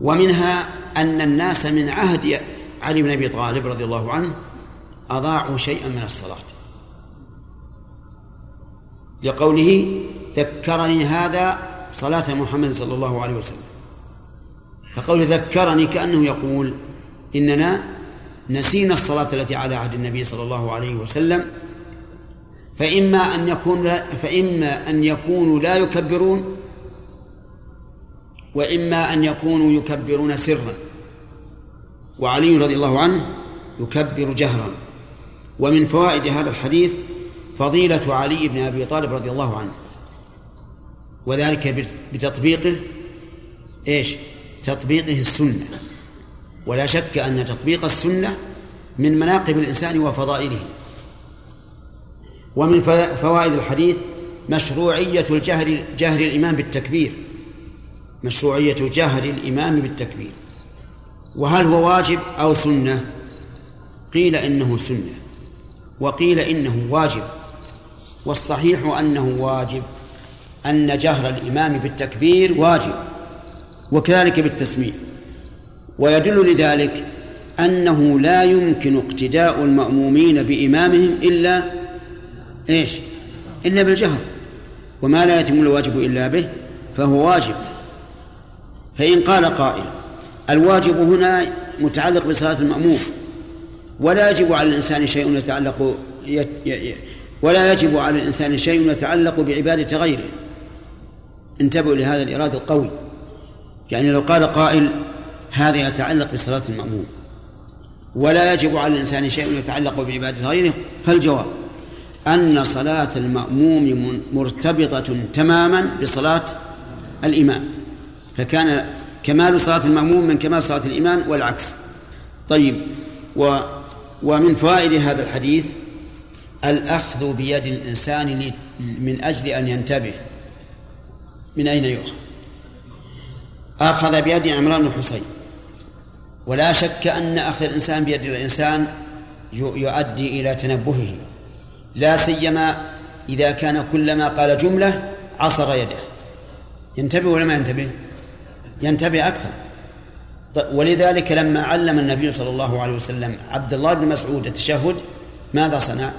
ومنها أن الناس من عهد علي بن أبي طالب رضي الله عنه أضاعوا شيئا من الصلاة. لقوله ذكرني هذا صلاة محمد صلى الله عليه وسلم. فقول ذكرني كأنه يقول إننا نسينا الصلاة التي على عهد النبي صلى الله عليه وسلم فإما أن يكون لا فإما أن يكونوا لا يكبرون وإما أن يكونوا يكبرون سرا. وعلي رضي الله عنه يكبر جهرا. ومن فوائد هذا الحديث فضيلة علي بن أبي طالب رضي الله عنه. وذلك بتطبيقه إيش؟ تطبيقه السنة. ولا شك أن تطبيق السنة من مناقب الإنسان وفضائله. ومن فوائد الحديث مشروعية الجهر جهر الإمام بالتكبير. مشروعية جهر الإمام بالتكبير. وهل هو واجب أو سنة؟ قيل إنه سنة. وقيل إنه واجب. والصحيح أنه واجب. أن جهر الإمام بالتكبير واجب. وكذلك بالتسميع. ويدل لذلك أنه لا يمكن اقتداء المأمومين بإمامهم إلا إيش؟ إلا بالجهر. وما لا يتم الواجب إلا به فهو واجب. فإن قال قائل الواجب هنا متعلق بصلاة المأموم. ولا يجب على الإنسان شيء يتعلق ولا يجب على الإنسان شيء يتعلق بعبادة غيره. انتبهوا لهذا الإرادة القوي. يعني لو قال قائل هذا يتعلق بصلاة المأموم. ولا يجب على الإنسان شيء يتعلق بعبادة غيره فالجواب أن صلاة المأموم مرتبطة تماما بصلاة الإمام. فكان كمال صلاة المأموم من كمال صلاة الإمام والعكس. طيب و ومن فوائد هذا الحديث الأخذ بيد الإنسان من أجل أن ينتبه. من أين يؤخذ؟ أخذ بيد عمران بن حسين. ولا شك أن أخذ الإنسان بيد الإنسان يؤدي إلى تنبهه. لا سيما إذا كان كلما قال جملة عصر يده. ينتبه ولا ما ينتبه؟ ينتبه أكثر. ولذلك لما علم النبي صلى الله عليه وسلم عبد الله بن مسعود التشهد ماذا صنع؟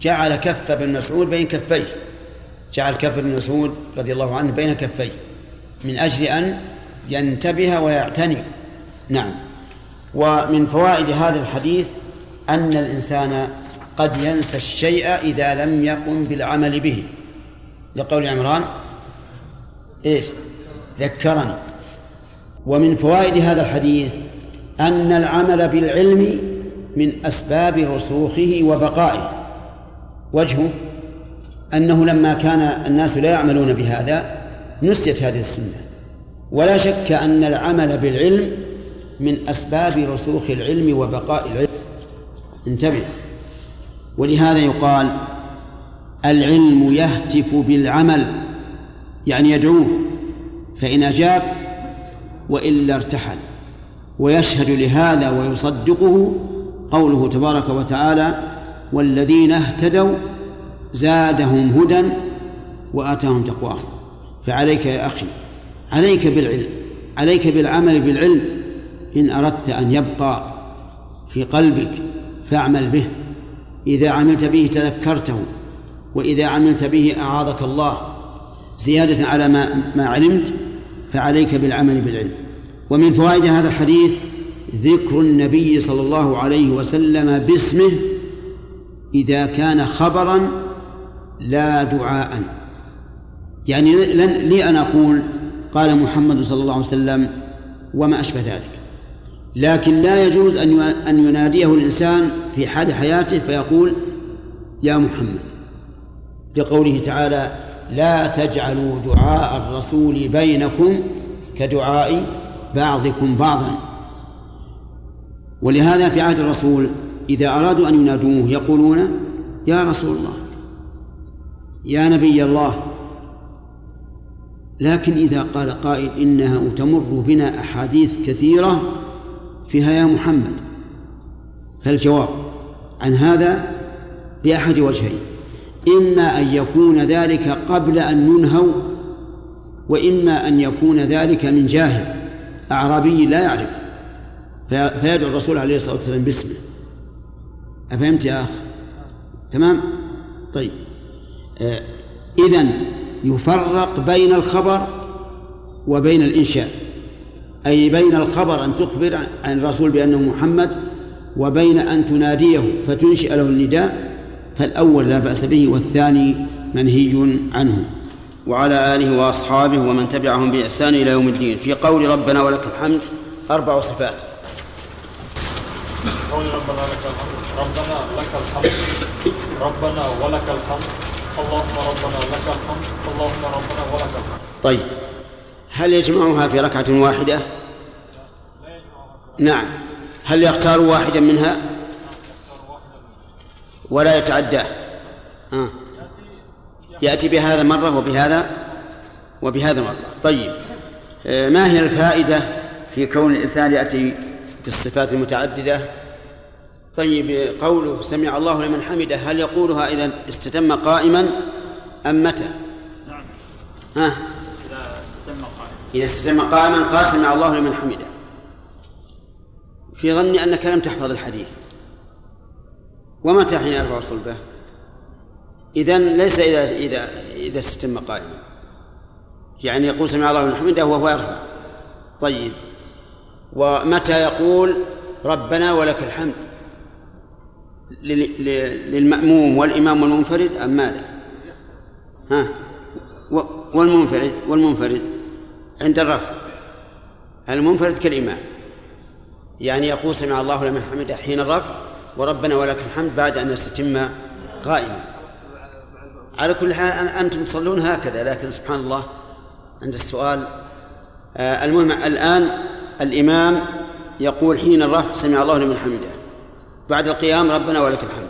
جعل كف ابن مسعود بين كفيه. جعل كف ابن مسعود رضي الله عنه بين كفيه. من أجل أن ينتبه ويعتني. نعم. ومن فوائد هذا الحديث أن الإنسان قد ينسى الشيء إذا لم يقم بالعمل به. لقول عمران إيش؟ ذكرني. ومن فوائد هذا الحديث أن العمل بالعلم من أسباب رسوخه وبقائه. وجهه أنه لما كان الناس لا يعملون بهذا نسيت هذه السنة. ولا شك أن العمل بالعلم من أسباب رسوخ العلم وبقاء العلم. انتبه. ولهذا يقال العلم يهتف بالعمل يعني يدعوه فإن أجاب وإلا ارتحل ويشهد لهذا ويصدقه قوله تبارك وتعالى والذين اهتدوا زادهم هدى وآتاهم تقواهم فعليك يا أخي عليك بالعلم عليك بالعمل بالعلم إن أردت أن يبقى في قلبك فاعمل به إذا عملت به تذكرته وإذا عملت به أعاذك الله زيادة على ما ما علمت فعليك بالعمل بالعلم. ومن فوائد هذا الحديث ذكر النبي صلى الله عليه وسلم باسمه إذا كان خبرا لا دعاء. يعني لي أن أقول قال محمد صلى الله عليه وسلم وما أشبه ذلك. لكن لا يجوز أن أن يناديه الإنسان في حال حياته فيقول يا محمد. لقوله تعالى لا تجعلوا دعاء الرسول بينكم كدعاء بعضكم بعضا. ولهذا في عهد الرسول إذا أرادوا أن ينادوه يقولون يا رسول الله يا نبي الله. لكن إذا قال قائل إنها تمر بنا أحاديث كثيرة فيها يا محمد. فالجواب عن هذا بأحد وجهين إما أن يكون ذلك قبل أن ينهوا وإما أن يكون ذلك من جاهل أعرابي لا يعرف. فيدعو الرسول عليه الصلاة والسلام باسمه. أفهمت يا أخ تمام؟ طيب. آه إذن يفرق بين الخبر وبين الإنشاء. أي بين الخبر أن تخبر عن الرسول بأنه محمد وبين أن تناديه فتنشئ له النداء فالأول لا بأس به والثاني منهي عنه. وعلى آله وأصحابه ومن تبعهم بإحسان إلى يوم الدين. في قول ربنا ولك الحمد أربع صفات.
قول ربنا لك الحمد. ربنا لك الحمد. ربنا ولك الحمد. اللهم ربنا لك الحمد. اللهم ربنا ولك الحمد.
طيب. هل يجمعها في ركعة واحدة؟ نعم هل يختار واحدا منها؟ ولا يتعداه آه. يأتي بهذا مرة وبهذا وبهذا مرة طيب آه، ما هي الفائدة في كون الإنسان يأتي بالصفات المتعددة طيب قوله سمع الله لمن حمده هل يقولها إذا استتم قائما أم متى؟ نعم ها؟ إذا استتم قائما قال سمع الله لمن حمده. في ظني أنك لم تحفظ الحديث. ومتى حين يرفع صلبه؟ إذا ليس إذا إذا إذا استتم قائما. يعني يقول سمع الله لمن حمده وهو يرفع. طيب. ومتى يقول ربنا ولك الحمد؟ للمأموم والإمام والمنفرد أم ماذا؟ ها؟ والمنفرد والمنفرد. عند الرفع المنفرد كالإمام. يعني يقول سمع الله لمن حمده حين الرفع وربنا ولك الحمد بعد أن يستتم قائما. على كل حال أنتم تصلون هكذا لكن سبحان الله عند السؤال. آه المهم الآن الإمام يقول حين الرفع سمع الله لمن حمده. بعد القيام ربنا ولك الحمد.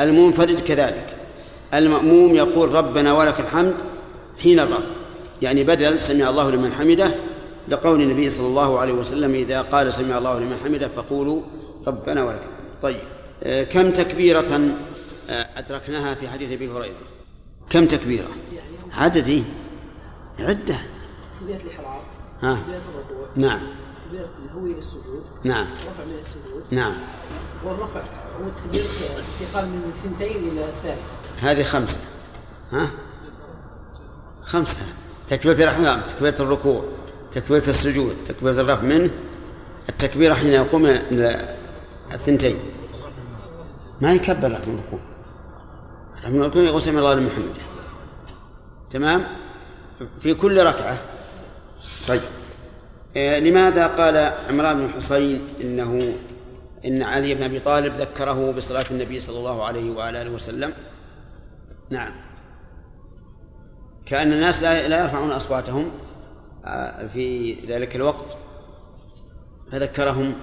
المنفرد كذلك. المأموم يقول ربنا ولك الحمد حين الرفع يعني بدل سمع الله لمن حمده لقول النبي صلى الله عليه وسلم إذا قال سمع الله لمن حمده فقولوا ربنا ولك. طيب آه، كم تكبيرة آه، أدركناها في حديث أبي هريرة؟ كم تكبيرة؟ عددي. عدة. ها. نعم. الهوي للسجود. نعم. رفع من السجود. نعم. والرفع هو التكبير انتقال من ثنتين إلى ثالث. هذه خمسة. ها؟ خمسة. تكبيرة الإحرام تكبيرة الركوع تكبيرة السجود تكبيرة الرفع منه التكبيرة حين يقوم من الثنتين. ما يكبر من الركوع. من الركوع يقول سمع الله لمن تمام؟ في كل ركعة. طيب. آه، لماذا قال عمران بن حصين إنه إن علي بن أبي طالب ذكره بصلاة النبي صلى الله عليه وعلى اله وسلم؟ نعم. كأن الناس لا يرفعون أصواتهم آه، في ذلك الوقت. فذكرهم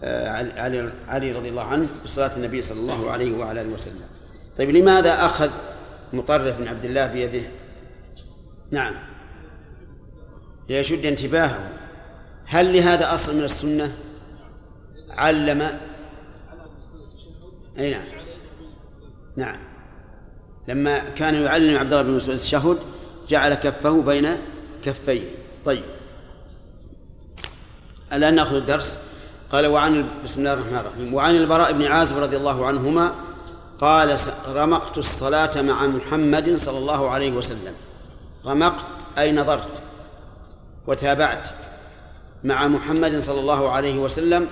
آه، علي علي رضي الله عنه بصلاه النبي صلى الله عليه وعلى آله وسلم. طيب لماذا أخذ مطرف بن عبد الله بيده؟ نعم. ليشد انتباهه. هل لهذا أصل من السنة؟ علم. أي نعم. نعم. لما كان يعلم عبد الله بن مسعود التشهد جعل كفه بين كفيه. طيب. الآن نأخذ الدرس؟ قال وعن بسم الله الرحمن الرحيم. وعن البراء بن عازب رضي الله عنهما قال رمقت الصلاة مع محمد صلى الله عليه وسلم. رمقت أي نظرت وتابعت مع محمد صلى الله عليه وسلم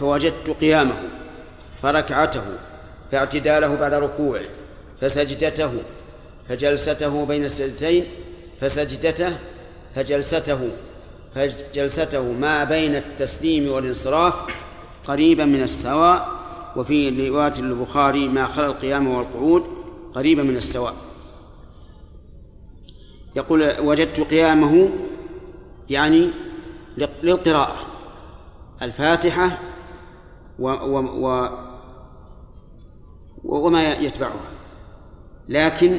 فوجدت قيامه فركعته فاعتداله بعد ركوعه فسجدته فجلسته بين السجدتين فسجدته فجلسته فجلسته ما بين التسليم والانصراف قريبا من السواء وفي رواية البخاري ما خلا القيام والقعود قريبا من السواء. يقول وجدت قيامه يعني للقراءة الفاتحة و و و وما يتبعها لكن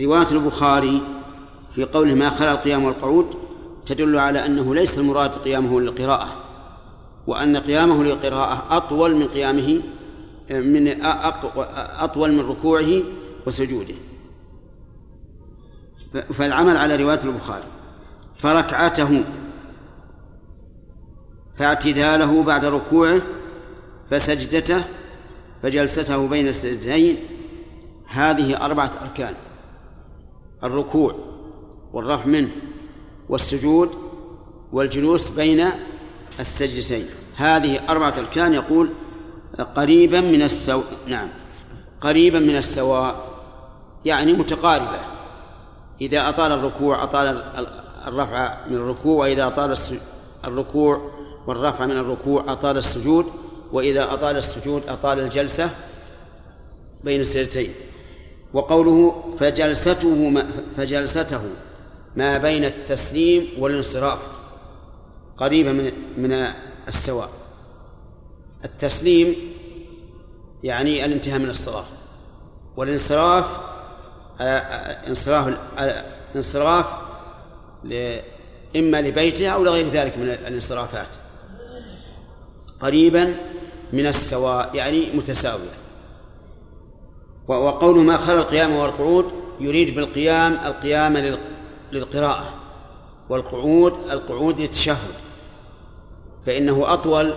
رواية البخاري في قوله ما خلا القيام والقعود تدل على أنه ليس المراد قيامه للقراءة وأن قيامه للقراءة أطول من قيامه من أطول من ركوعه وسجوده. فالعمل على رواية البخاري فركعته فاعتداله بعد ركوعه فسجدته فجلسته بين السجدتين هذه أربعة أركان. الركوع والرفع منه والسجود والجلوس بين السجدتين. هذه أربعة أركان يقول قريبا من السواء نعم قريبا من السواء يعني متقاربة. إذا أطال الركوع أطال الرفع من الركوع وإذا أطال الركوع والرفع من الركوع أطال السجود وإذا أطال السجود أطال الجلسة بين السجدتين. وقوله فجلسته ما فجلسته ما بين التسليم والانصراف قريبة من من السواء. التسليم يعني الانتهاء من الصلاة والانصراف انصراف انصراف إما لبيته أو لغير ذلك من الانصرافات قريبا من السواء يعني متساوية. وقول ما خلا القيام والقعود يريد بالقيام القيام للقراءة والقعود القعود للتشهد فإنه أطول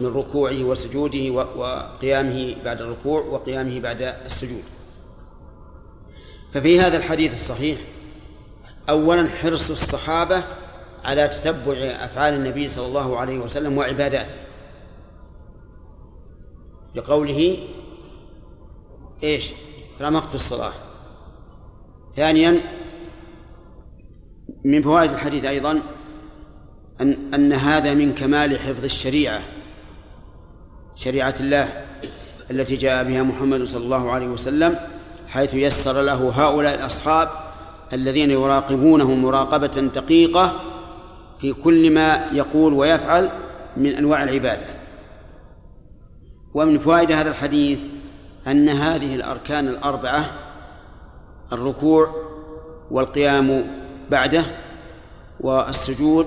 من ركوعه وسجوده وقيامه بعد الركوع وقيامه بعد السجود. ففي هذا الحديث الصحيح أولا حرص الصحابة على تتبع أفعال النبي صلى الله عليه وسلم وعباداته لقوله إيش؟ رمقت الصلاة. ثانيا من فوائد الحديث أيضا أن أن هذا من كمال حفظ الشريعة شريعة الله التي جاء بها محمد صلى الله عليه وسلم حيث يسر له هؤلاء الأصحاب الذين يراقبونه مراقبة دقيقة في كل ما يقول ويفعل من أنواع العبادة. ومن فوائد هذا الحديث أن هذه الأركان الأربعة الركوع والقيام بعده والسجود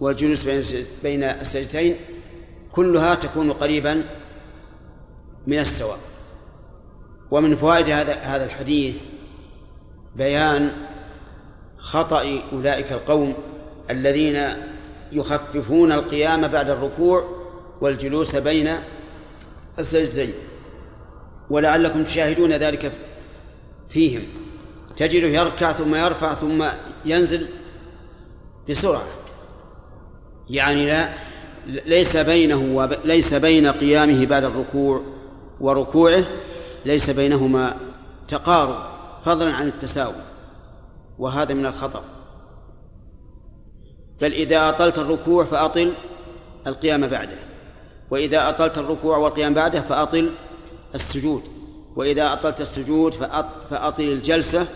والجلوس بين السجدتين كلها تكون قريبا من السواء. ومن فوائد هذا هذا الحديث بيان خطأ أولئك القوم الذين يخففون القيام بعد الركوع والجلوس بين السجدتين. ولعلكم تشاهدون ذلك فيهم. تجده يركع ثم يرفع ثم ينزل بسرعة. يعني لا ليس بينه وليس بين قيامه بعد الركوع وركوعه ليس بينهما تقارب فضلا عن التساوي. وهذا من الخطأ. بل إذا أطلت الركوع فأطل القيام بعده. وإذا أطلت الركوع والقيام بعده فأطل السجود. وإذا أطلت السجود فأطل الجلسة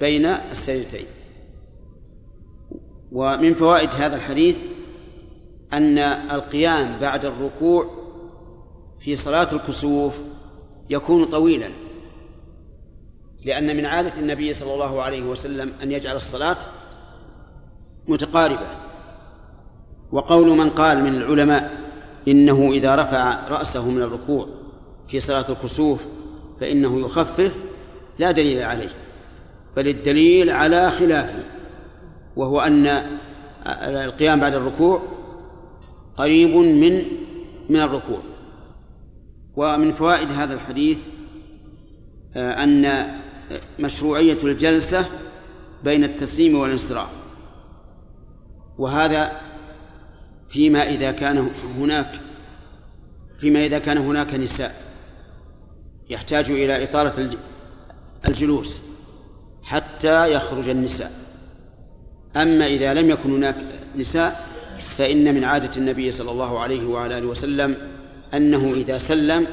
بين السجدتين. ومن فوائد هذا الحديث أن القيام بعد الركوع في صلاة الكسوف يكون طويلا لأن من عادة النبي صلى الله عليه وسلم أن يجعل الصلاة متقاربة. وقول من قال من العلماء إنه إذا رفع رأسه من الركوع في صلاة الكسوف فإنه يخفف لا دليل عليه بل الدليل على خلافه وهو أن القيام بعد الركوع قريب من من الركوع. ومن فوائد هذا الحديث آه، أن مشروعية الجلسة بين التسليم والانصراف. وهذا فيما إذا كان هناك فيما إذا كان هناك نساء. يحتاج إلى إطالة الجلوس حتى يخرج النساء. أما إذا لم يكن هناك نساء فإن من عادة النبي صلى الله عليه وعلى آله وسلم أنه إذا سلم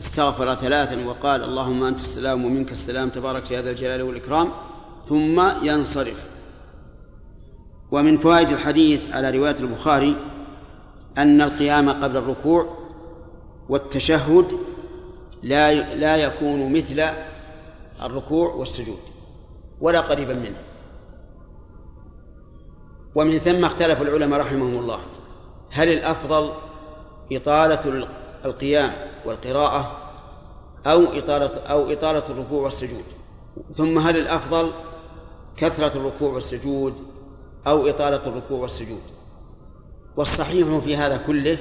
استغفر ثلاثا وقال اللهم أنت السلام ومنك السلام تبارك يا ذا الجلال والإكرام ثم ينصرف. ومن فوائد الحديث على رواية البخاري أن القيام قبل الركوع والتشهد لا لا يكون مثل الركوع والسجود ولا قريبا منه. ومن ثم اختلف العلماء رحمهم الله هل الأفضل إطالة القيام والقراءة أو إطالة أو إطالة الركوع والسجود؟ ثم هل الأفضل كثرة الركوع والسجود أو إطالة الركوع والسجود؟ والصحيح في هذا كله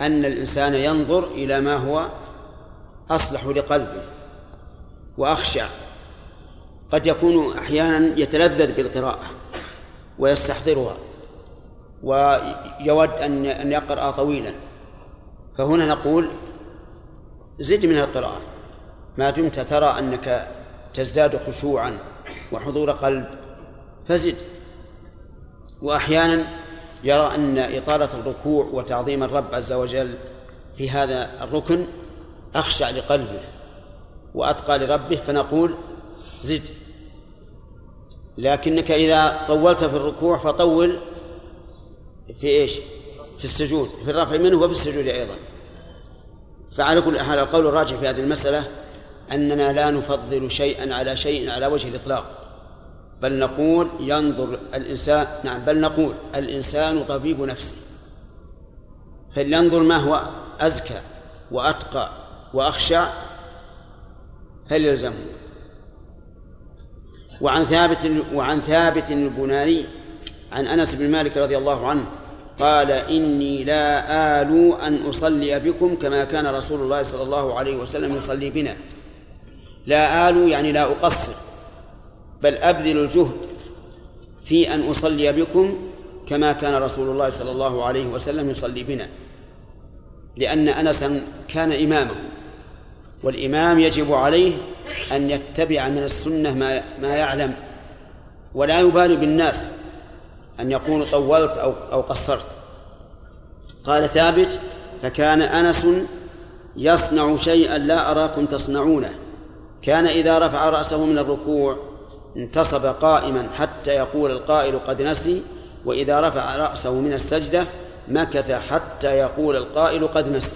أن الإنسان ينظر إلى ما هو أصلح لقلبه وأخشع. قد يكون أحيانا يتلذذ بالقراءة ويستحضرها ويود أن أن يقرأ طويلا. فهنا نقول زد من القراءة. ما دمت ترى أنك تزداد خشوعا وحضور قلب فزد. وأحيانا يرى أن إطالة الركوع وتعظيم الرب عز وجل في هذا الركن أخشع لقلبه وأتقى لربه فنقول زد. لكنك إذا طولت في الركوع فطول في إيش؟ في السجود في الرفع منه وفي السجود أيضا. فعلى كل حال القول الراجح في هذه المسألة أننا لا نفضل شيئا على شيء على وجه الإطلاق. بل نقول ينظر الإنسان نعم بل نقول الإنسان طبيب نفسه. فلينظر ما هو أزكى وأتقى وأخشع فليلزمه وعن ثابت وعن ثابت البناني عن أنس بن مالك رضي الله عنه قال إني لا آل أن أصلي بكم كما كان رسول الله صلى الله عليه وسلم يصلي بنا. لا آل يعني لا أقصر بل أبذل الجهد في أن أصلي بكم كما كان رسول الله صلى الله عليه وسلم يصلي بنا. لأن انسا كان إمامه. والإمام يجب عليه أن يتبع من السنة ما ما يعلم ولا يبالي بالناس أن يقول طولت أو أو قصرت. قال ثابت فكان أنس يصنع شيئا لا أراكم تصنعونه. كان إذا رفع رأسه من الركوع انتصب قائما حتى يقول القائل قد نسي وإذا رفع رأسه من السجدة مكث حتى يقول القائل قد نسي.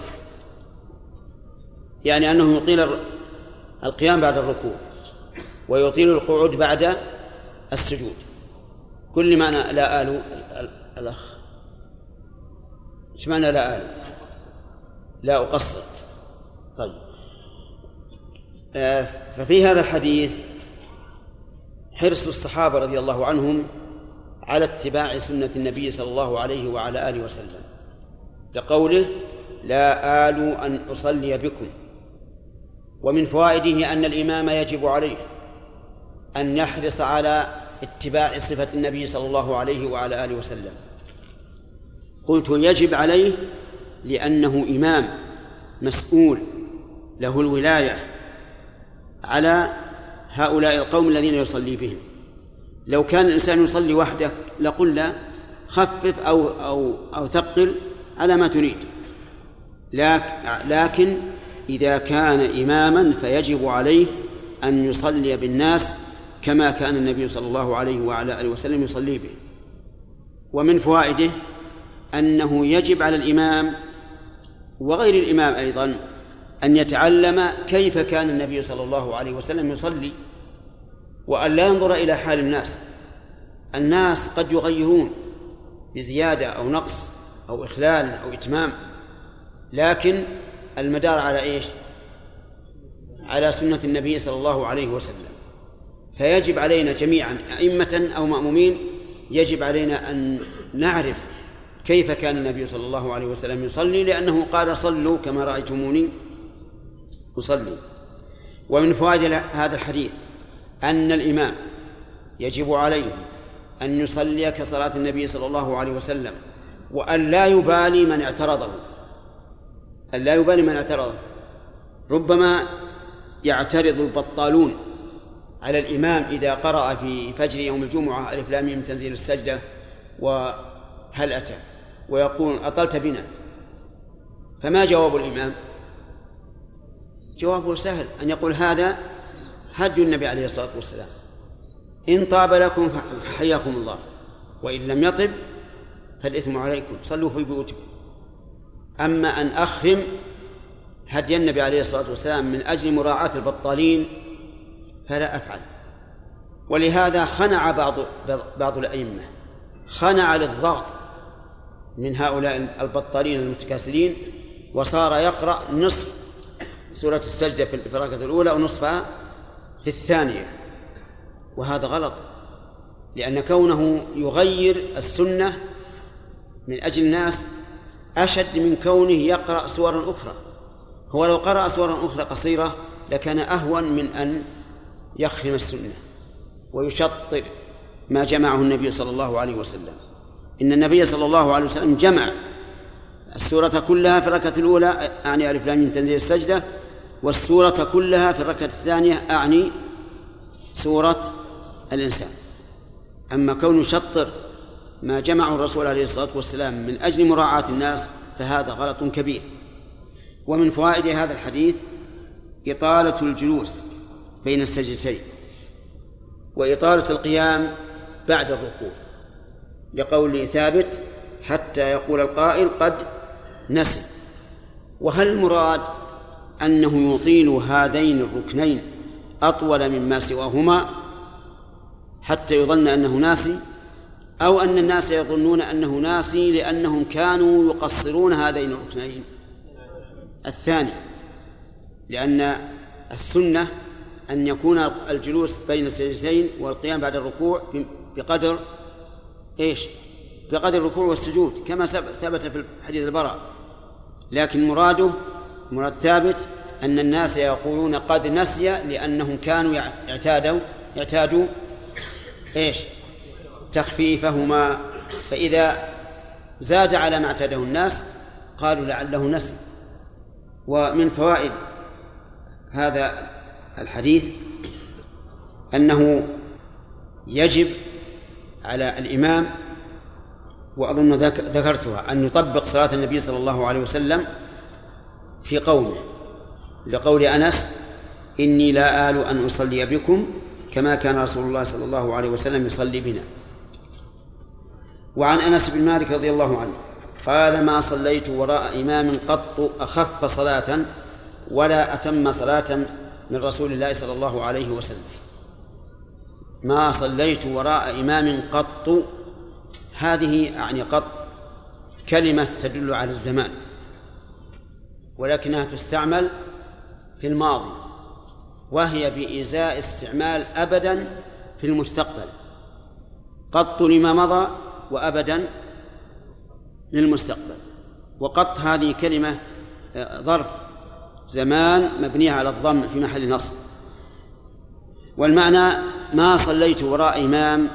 يعني أنه يطيل القيام بعد الركوع ويطيل القعود بعد السجود. كل معنى لا آل الأخ. إيش معنى لا آل؟ لا أقصر. طيب. آه ففي هذا الحديث حرص الصحابة رضي الله عنهم على اتباع سنة النبي صلى الله عليه وعلى آله وسلم. لقوله لا آل أن أصلي بكم. ومن فوائده أن الإمام يجب عليه أن يحرص على اتباع صفة النبي صلى الله عليه وعلى آله وسلم. قلت يجب عليه لأنه إمام مسؤول له الولاية على هؤلاء القوم الذين يصلي بهم. لو كان الإنسان يصلي وحده لقلنا خفف أو أو أو ثقل على ما تريد. لكن إذا كان إماما فيجب عليه أن يصلي بالناس كما كان النبي صلى الله عليه وعلى آله وسلم يصلي به. ومن فوائده أنه يجب على الإمام وغير الإمام أيضا أن يتعلم كيف كان النبي صلى الله عليه وسلم يصلي وأن لا ينظر إلى حال الناس. الناس قد يغيرون بزيادة أو نقص أو إخلال أو إتمام لكن المدار على إيش؟ على سنة النبي صلى الله عليه وسلم. فيجب علينا جميعا أئمة أو مأمومين يجب علينا أن نعرف كيف كان النبي صلى الله عليه وسلم يصلي لأنه قال صلوا كما رأيتموني أصلي. ومن فوائد هذا الحديث أن الإمام يجب عليه أن يصلي كصلاة النبي صلى الله عليه وسلم وأن لا يبالي من اعترضه. أن لا يبالي من اعترضه ربما يعترض البطالون على الإمام إذا قرأ في فجر يوم الجمعة ألف لام تنزيل السجدة وهل أتى؟ ويقول أطلت بنا. فما جواب الإمام؟ جوابه سهل أن يقول هذا هدي النبي عليه الصلاة والسلام. إن طاب لكم فحياكم الله وإن لم يطب فالإثم عليكم. صلوا في بيوتكم. أما أن أخرم هدي النبي عليه الصلاة والسلام من أجل مراعاة البطالين فلا أفعل. ولهذا خنع بعض بعض الأئمة خنع للضغط من هؤلاء البطالين المتكاسلين وصار يقرأ نصف سورة السجدة في الركعة الأولى ونصفها في الثانية. وهذا غلط لأن كونه يغير السنة من أجل الناس أشد من كونه يقرأ سورا أخرى. هو لو قرأ سورا أخرى قصيرة لكان أهون من أن يخرم السنة ويشطر ما جمعه النبي صلى الله عليه وسلم. إن النبي صلى الله عليه وسلم جمع السورة كلها في الركعة الأولى أعني ألف لام تنزيل السجدة والسورة كلها في الركعة الثانية أعني سورة الإنسان. أما كون يشطر ما جمعه الرسول عليه الصلاة والسلام من أجل مراعاة الناس فهذا غلط كبير. ومن فوائد هذا الحديث إطالة الجلوس بين السجدتين وإطالة القيام بعد الركوع لقول ثابت حتى يقول القائل قد نسي. وهل المراد أنه يطيل هذين الركنين أطول مما سواهما حتى يظن أنه ناسي؟ أو أن الناس يظنون أنه ناسي لأنهم كانوا يقصرون هذين الركنين الثاني لأن السنة أن يكون الجلوس بين السجدتين والقيام بعد الركوع بقدر إيش؟ بقدر الركوع والسجود كما ثبت في حديث البراء لكن مراده مراد ثابت أن الناس يقولون قد نسي لأنهم كانوا اعتادوا اعتادوا إيش؟ تخفيفهما. فإذا زاد على ما اعتاده الناس قالوا لعله نسي ومن فوائد هذا الحديث أنه يجب على الإمام وأظن ذكرتها أن يطبق صلاة النبي صلى الله عليه وسلم في قومه. لقول أنس إني لا آل أن أصلي بكم كما كان رسول الله صلى الله عليه وسلم يصلي بنا. وعن أنس بن مالك رضي الله عنه قال ما صليت وراء إمام قط أخف صلاة ولا أتم صلاة من رسول الله صلى الله عليه وسلم. ما صليت وراء إمام قط هذه يعني قط كلمة تدل على الزمان ولكنها تستعمل في الماضي وهي بإزاء استعمال أبدا في المستقبل. قط لما مضى وأبدا للمستقبل. وقط هذه كلمة آه، ظرف زمان مبنية على الضم في محل نصب. والمعنى ما صليت وراء إمام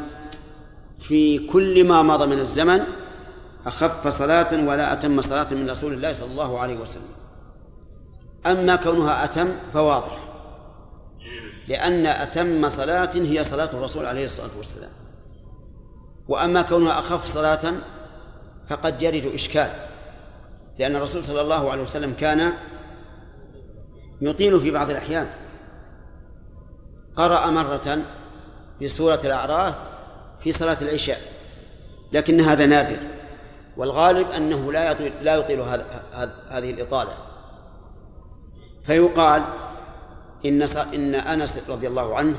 في كل ما مضى من الزمن أخف صلاة ولا أتم صلاة من رسول الله صلى الله عليه وسلم. أما كونها أتم فواضح لأن أتم صلاة هي صلاة الرسول عليه الصلاة والسلام. وأما كونها أخف صلاة فقد يرد إشكال لأن الرسول صلى الله عليه وسلم كان يطيل في بعض الأحيان. قرأ مرة في سورة الأعراف في صلاة العشاء لكن هذا نادر والغالب أنه لا يطيل لا يطيل هذه الإطالة. فيقال إن إن أنس رضي الله عنه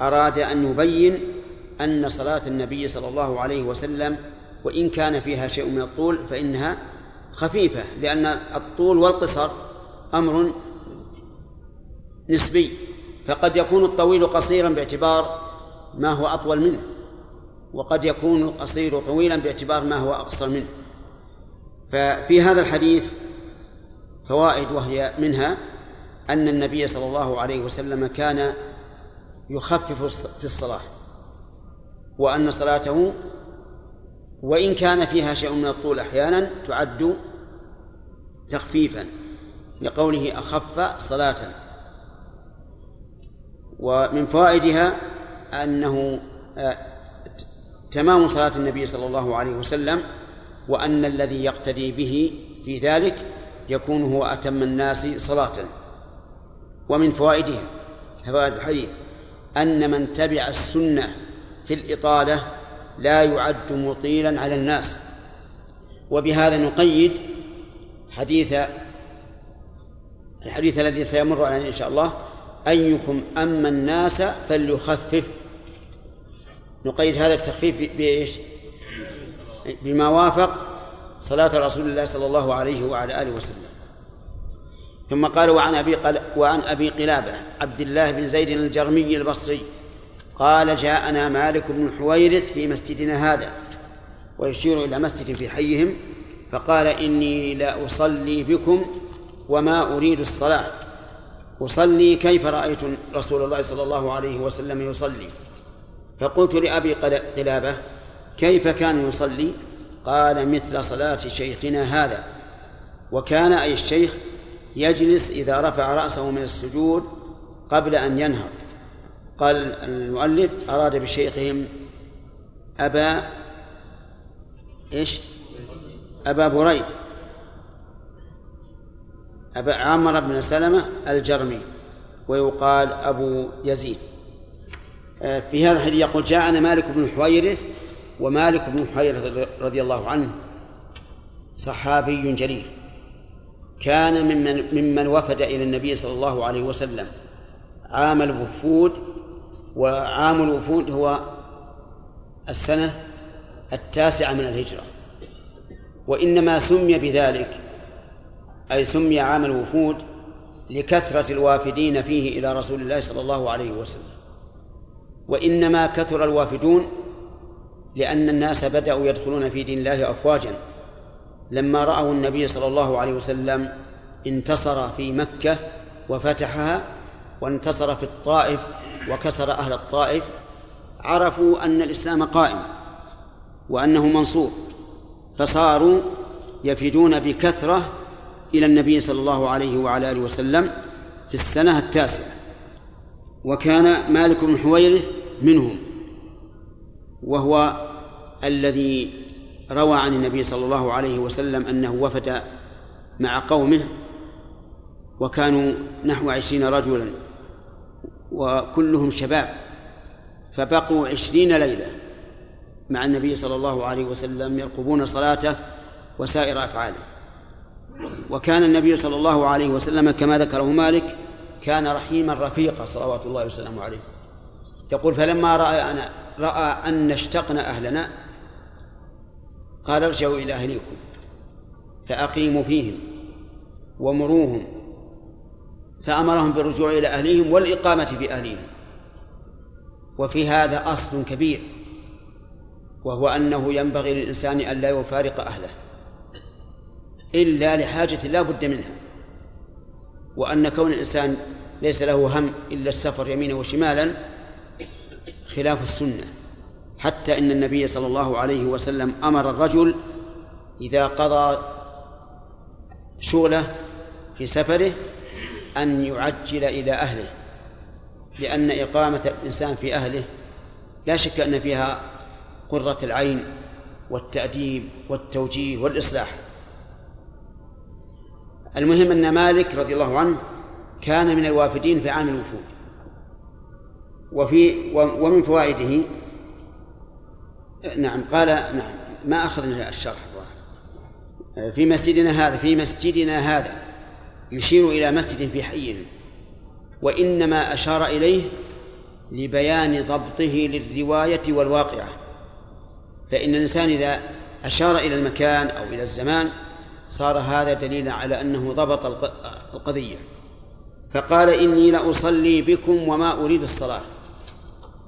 أراد أن يبين أن صلاة النبي صلى الله عليه وسلم وإن كان فيها شيء من الطول فإنها خفيفة لأن الطول والقصر أمر نسبي فقد يكون الطويل قصيرا باعتبار ما هو أطول منه وقد يكون القصير طويلا باعتبار ما هو أقصر منه. ففي هذا الحديث فوائد وهي منها أن النبي صلى الله عليه وسلم كان يخفف في الصلاة. وأن صلاته وإن كان فيها شيء من الطول أحيانا تعد تخفيفا لقوله أخف صلاة. ومن فوائدها أنه آه، تمام صلاة النبي صلى الله عليه وسلم وأن الذي يقتدي به في ذلك يكون هو أتم الناس صلاة. ومن فوائدها فوائد الحديث أن من تبع السنة في الإطالة لا يعد مطيلا على الناس. وبهذا نقيد حديث الحديث الذي سيمر علينا إن شاء الله. أيكم أما الناس فليخفف. نقيد هذا التخفيف بإيش؟ بما وافق صلاة رسول الله صلى الله عليه وعلى آله وسلم. ثم قال وعن أبي قل... وعن أبي قلابة عبد الله بن زيد الجرمي البصري قال جاءنا مالك بن حويرث في مسجدنا هذا ويشير إلى مسجد في حيهم فقال إني لا أصلي بكم وما أريد الصلاة. أصلي كيف رأيت رسول الله صلى الله عليه وسلم يصلي؟ فقلت لأبي قلابة كيف كان يصلي؟ قال مثل صلاة شيخنا هذا. وكان أي الشيخ يجلس إذا رفع رأسه من السجود قبل أن ينهض. قال المؤلف أراد بشيخهم أبا إيش؟ أبا بريد. أبا عمر بن سلمة الجرمي ويقال أبو يزيد. آه، في هذا الحديث يقول جاءنا مالك بن حويرث ومالك بن حويرث رضي الله عنه صحابي جليل. كان ممن ممن وفد إلى النبي صلى الله عليه وسلم عام الوفود وعام الوفود هو السنة التاسعة من الهجرة. وإنما سمي بذلك أي سمي عام الوفود لكثرة الوافدين فيه إلى رسول الله صلى الله عليه وسلم. وإنما كثر الوافدون لأن الناس بدأوا يدخلون في دين الله أفواجا. لما رأوا النبي صلى الله عليه وسلم انتصر في مكة وفتحها وانتصر في الطائف وكسر أهل الطائف عرفوا أن الإسلام قائم وأنه منصور فصاروا يفدون بكثرة إلى النبي صلى الله عليه وعلى آله وسلم في السنة التاسعة. وكان مالك بن حويرث منهم وهو الذي روى عن النبي صلى الله عليه وسلم أنه وفد مع قومه وكانوا نحو عشرين رجلا. وكلهم شباب فبقوا عشرين ليلة مع النبي صلى الله عليه وسلم يرقبون صلاته وسائر أفعاله. وكان النبي صلى الله عليه وسلم كما ذكره مالك كان رحيما رفيقا صلوات الله وسلامه عليه. يقول فلما رأى أنا رأى أن اشتقنا أهلنا قال ارجعوا إلى أهليكم فأقيموا فيهم ومروهم فأمرهم بالرجوع إلى أهليهم والإقامة في أهليهم. وفي هذا أصل كبير وهو أنه ينبغي للإنسان أن لا يفارق أهله إلا لحاجة لا بد منها. وأن كون الإنسان ليس له هم إلا السفر يمينا وشمالا خلاف السنة. حتى إن النبي صلى الله عليه وسلم أمر الرجل إذا قضى شغله في سفره أن يعجل إلى أهله لأن إقامة الإنسان في أهله لا شك أن فيها قرة العين والتأديب والتوجيه والإصلاح. المهم أن مالك رضي الله عنه كان من الوافدين في عام الوفود. وفي ومن فوائده نعم قال نعم ما أخذنا الشرح. في مسجدنا هذا في مسجدنا هذا. يشير إلى مسجد في حيه وإنما أشار إليه لبيان ضبطه للرواية والواقعة. فإن الإنسان إذا أشار إلى المكان أو إلى الزمان صار هذا دليلا على أنه ضبط القضية. فقال إني لأصلي بكم وما أريد الصلاة.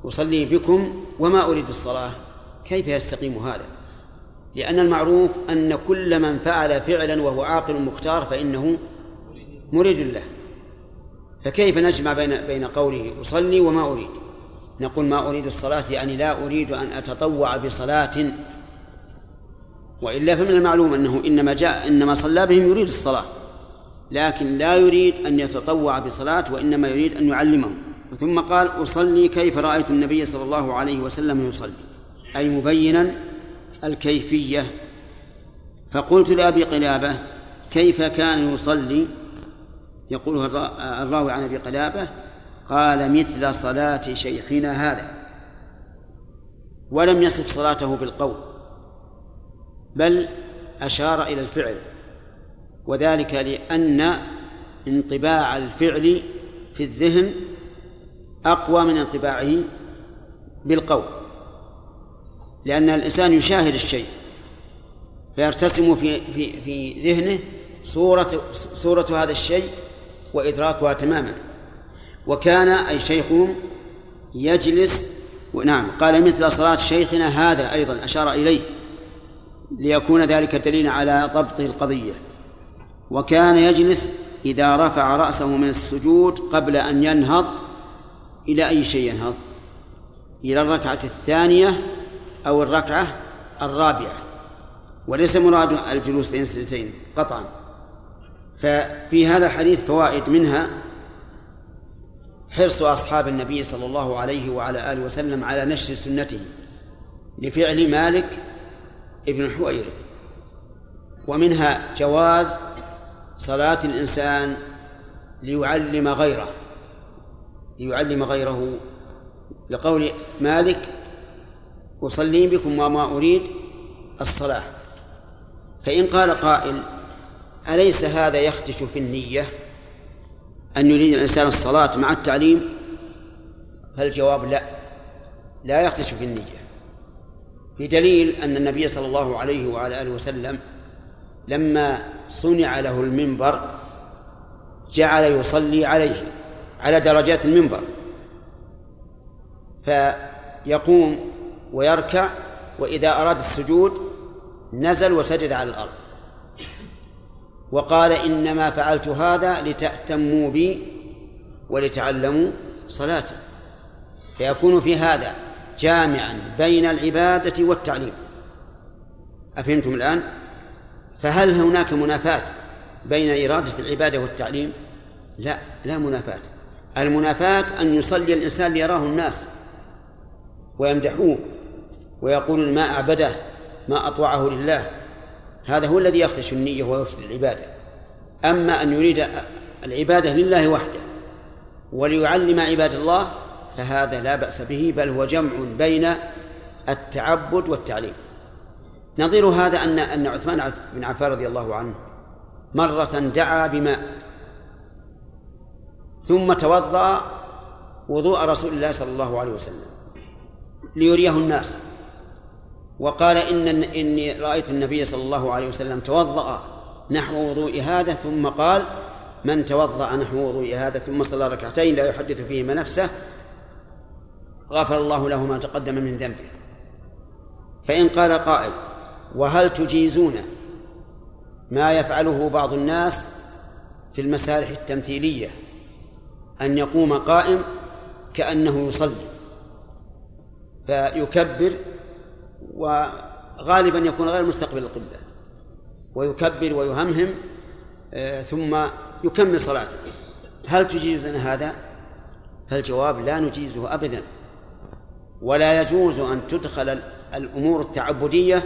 أصلي بكم وما أريد الصلاة. كيف يستقيم هذا؟ لأن المعروف أن كل من فعل فعلا وهو عاقل مختار فإنه مريد له. فكيف نجمع بين بين قوله أصلي وما أريد؟ نقول ما أريد الصلاة يعني لا أريد أن أتطوع بصلاة. وإلا فمن المعلوم أنه إنما جاء إنما صلى بهم يريد الصلاة. لكن لا يريد أن يتطوع بصلاة وإنما يريد أن يعلمهم. ثم قال أصلي كيف رأيت النبي صلى الله عليه وسلم يصلي. أي مبينا الكيفية. فقلت لأبي قلابة كيف كان يصلي؟ يقولها الراوي عن أبي قلابة قال مثل صلاة شيخنا هذا. ولم يصف صلاته بالقول بل أشار إلى الفعل. وذلك لأن انطباع الفعل في الذهن أقوى من انطباعه بالقول. لأن الإنسان يشاهد الشيء فيرتسم في في في ذهنه صورة صورة هذا الشيء وإدراكها تماما. وكان أي شيخهم يجلس نعم قال مثل صلاة شيخنا هذا أيضا أشار إليه ليكون ذلك دليلا على ضبط القضية. وكان يجلس إذا رفع رأسه من السجود قبل أن ينهض إلى أي شيء ينهض؟ إلى الركعة الثانية أو الركعة الرابعة. وليس مراد الجلوس بين السجدتين قطعا. ففي هذا الحديث فوائد منها حرص أصحاب النبي صلى الله عليه وعلى آله وسلم على نشر سنته لفعل مالك ابن الحويرث ومنها جواز صلاة الإنسان ليعلم غيره ليعلم غيره. لقول مالك أصلي بكم وما أريد الصلاة. فإن قال قائل أليس هذا يخدش في النية؟ أن يريد الإنسان الصلاة مع التعليم؟ فالجواب لا؟ لا يخدش في النية. بدليل أن النبي صلى الله عليه وعلى آله وسلم لما صنع له المنبر جعل يصلي عليه على درجات المنبر. فيقوم ويركع وإذا أراد السجود نزل وسجد على الأرض. وقال إنما فعلت هذا لتأتموا بي ولتعلموا صلاتي فيكون في هذا جامعا بين العبادة والتعليم أفهمتم الآن؟ فهل هناك منافاة بين إرادة العبادة والتعليم؟ لا لا منافاة المنافاة أن يصلي الإنسان ليراه الناس ويمدحوه ويقولون ما أعبده ما أطوعه لله هذا هو الذي يخدش النية ويفسد العبادة. أما أن يريد العبادة لله وحده وليعلم عباد الله فهذا لا بأس به بل هو جمع بين التعبد والتعليم. نظير هذا أن أن عثمان بن عفان رضي الله عنه مرة دعا بماء ثم توضأ وضوء رسول الله صلى الله عليه وسلم ليريه الناس. وقال إن إني رأيت النبي صلى الله عليه وسلم توضأ نحو وضوء هذا ثم قال من توضأ نحو وضوء هذا ثم صلى ركعتين لا يحدث فيهما نفسه غفر الله له ما تقدم من ذنبه. فإن قال قائل وهل تجيزون ما يفعله بعض الناس في المسارح التمثيلية أن يقوم قائم كأنه يصلي فيكبر وغالبا يكون غير مستقبل القبلة. ويكبر ويهمهم آه، ثم يكمل صلاته. هل تجيزنا هذا؟ فالجواب لا نجيزه أبدا. ولا يجوز أن تدخل الأمور التعبدية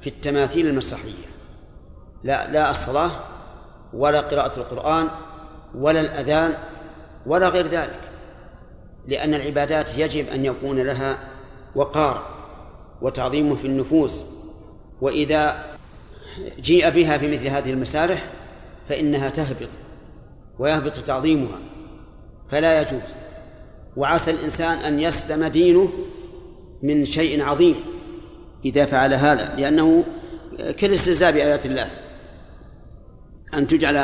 في التماثيل المسرحية. لا لا الصلاة ولا قراءة القرآن ولا الأذان ولا غير ذلك لأن العبادات يجب أن يكون لها وقار. وتعظيم في النفوس وإذا جيء بها في مثل هذه المسارح فإنها تهبط ويهبط تعظيمها فلا يجوز. وعسى الإنسان أن يسلم دينه من شيء عظيم إذا فعل هذا لأنه كالاستهزاء بآيات الله. أن تجعل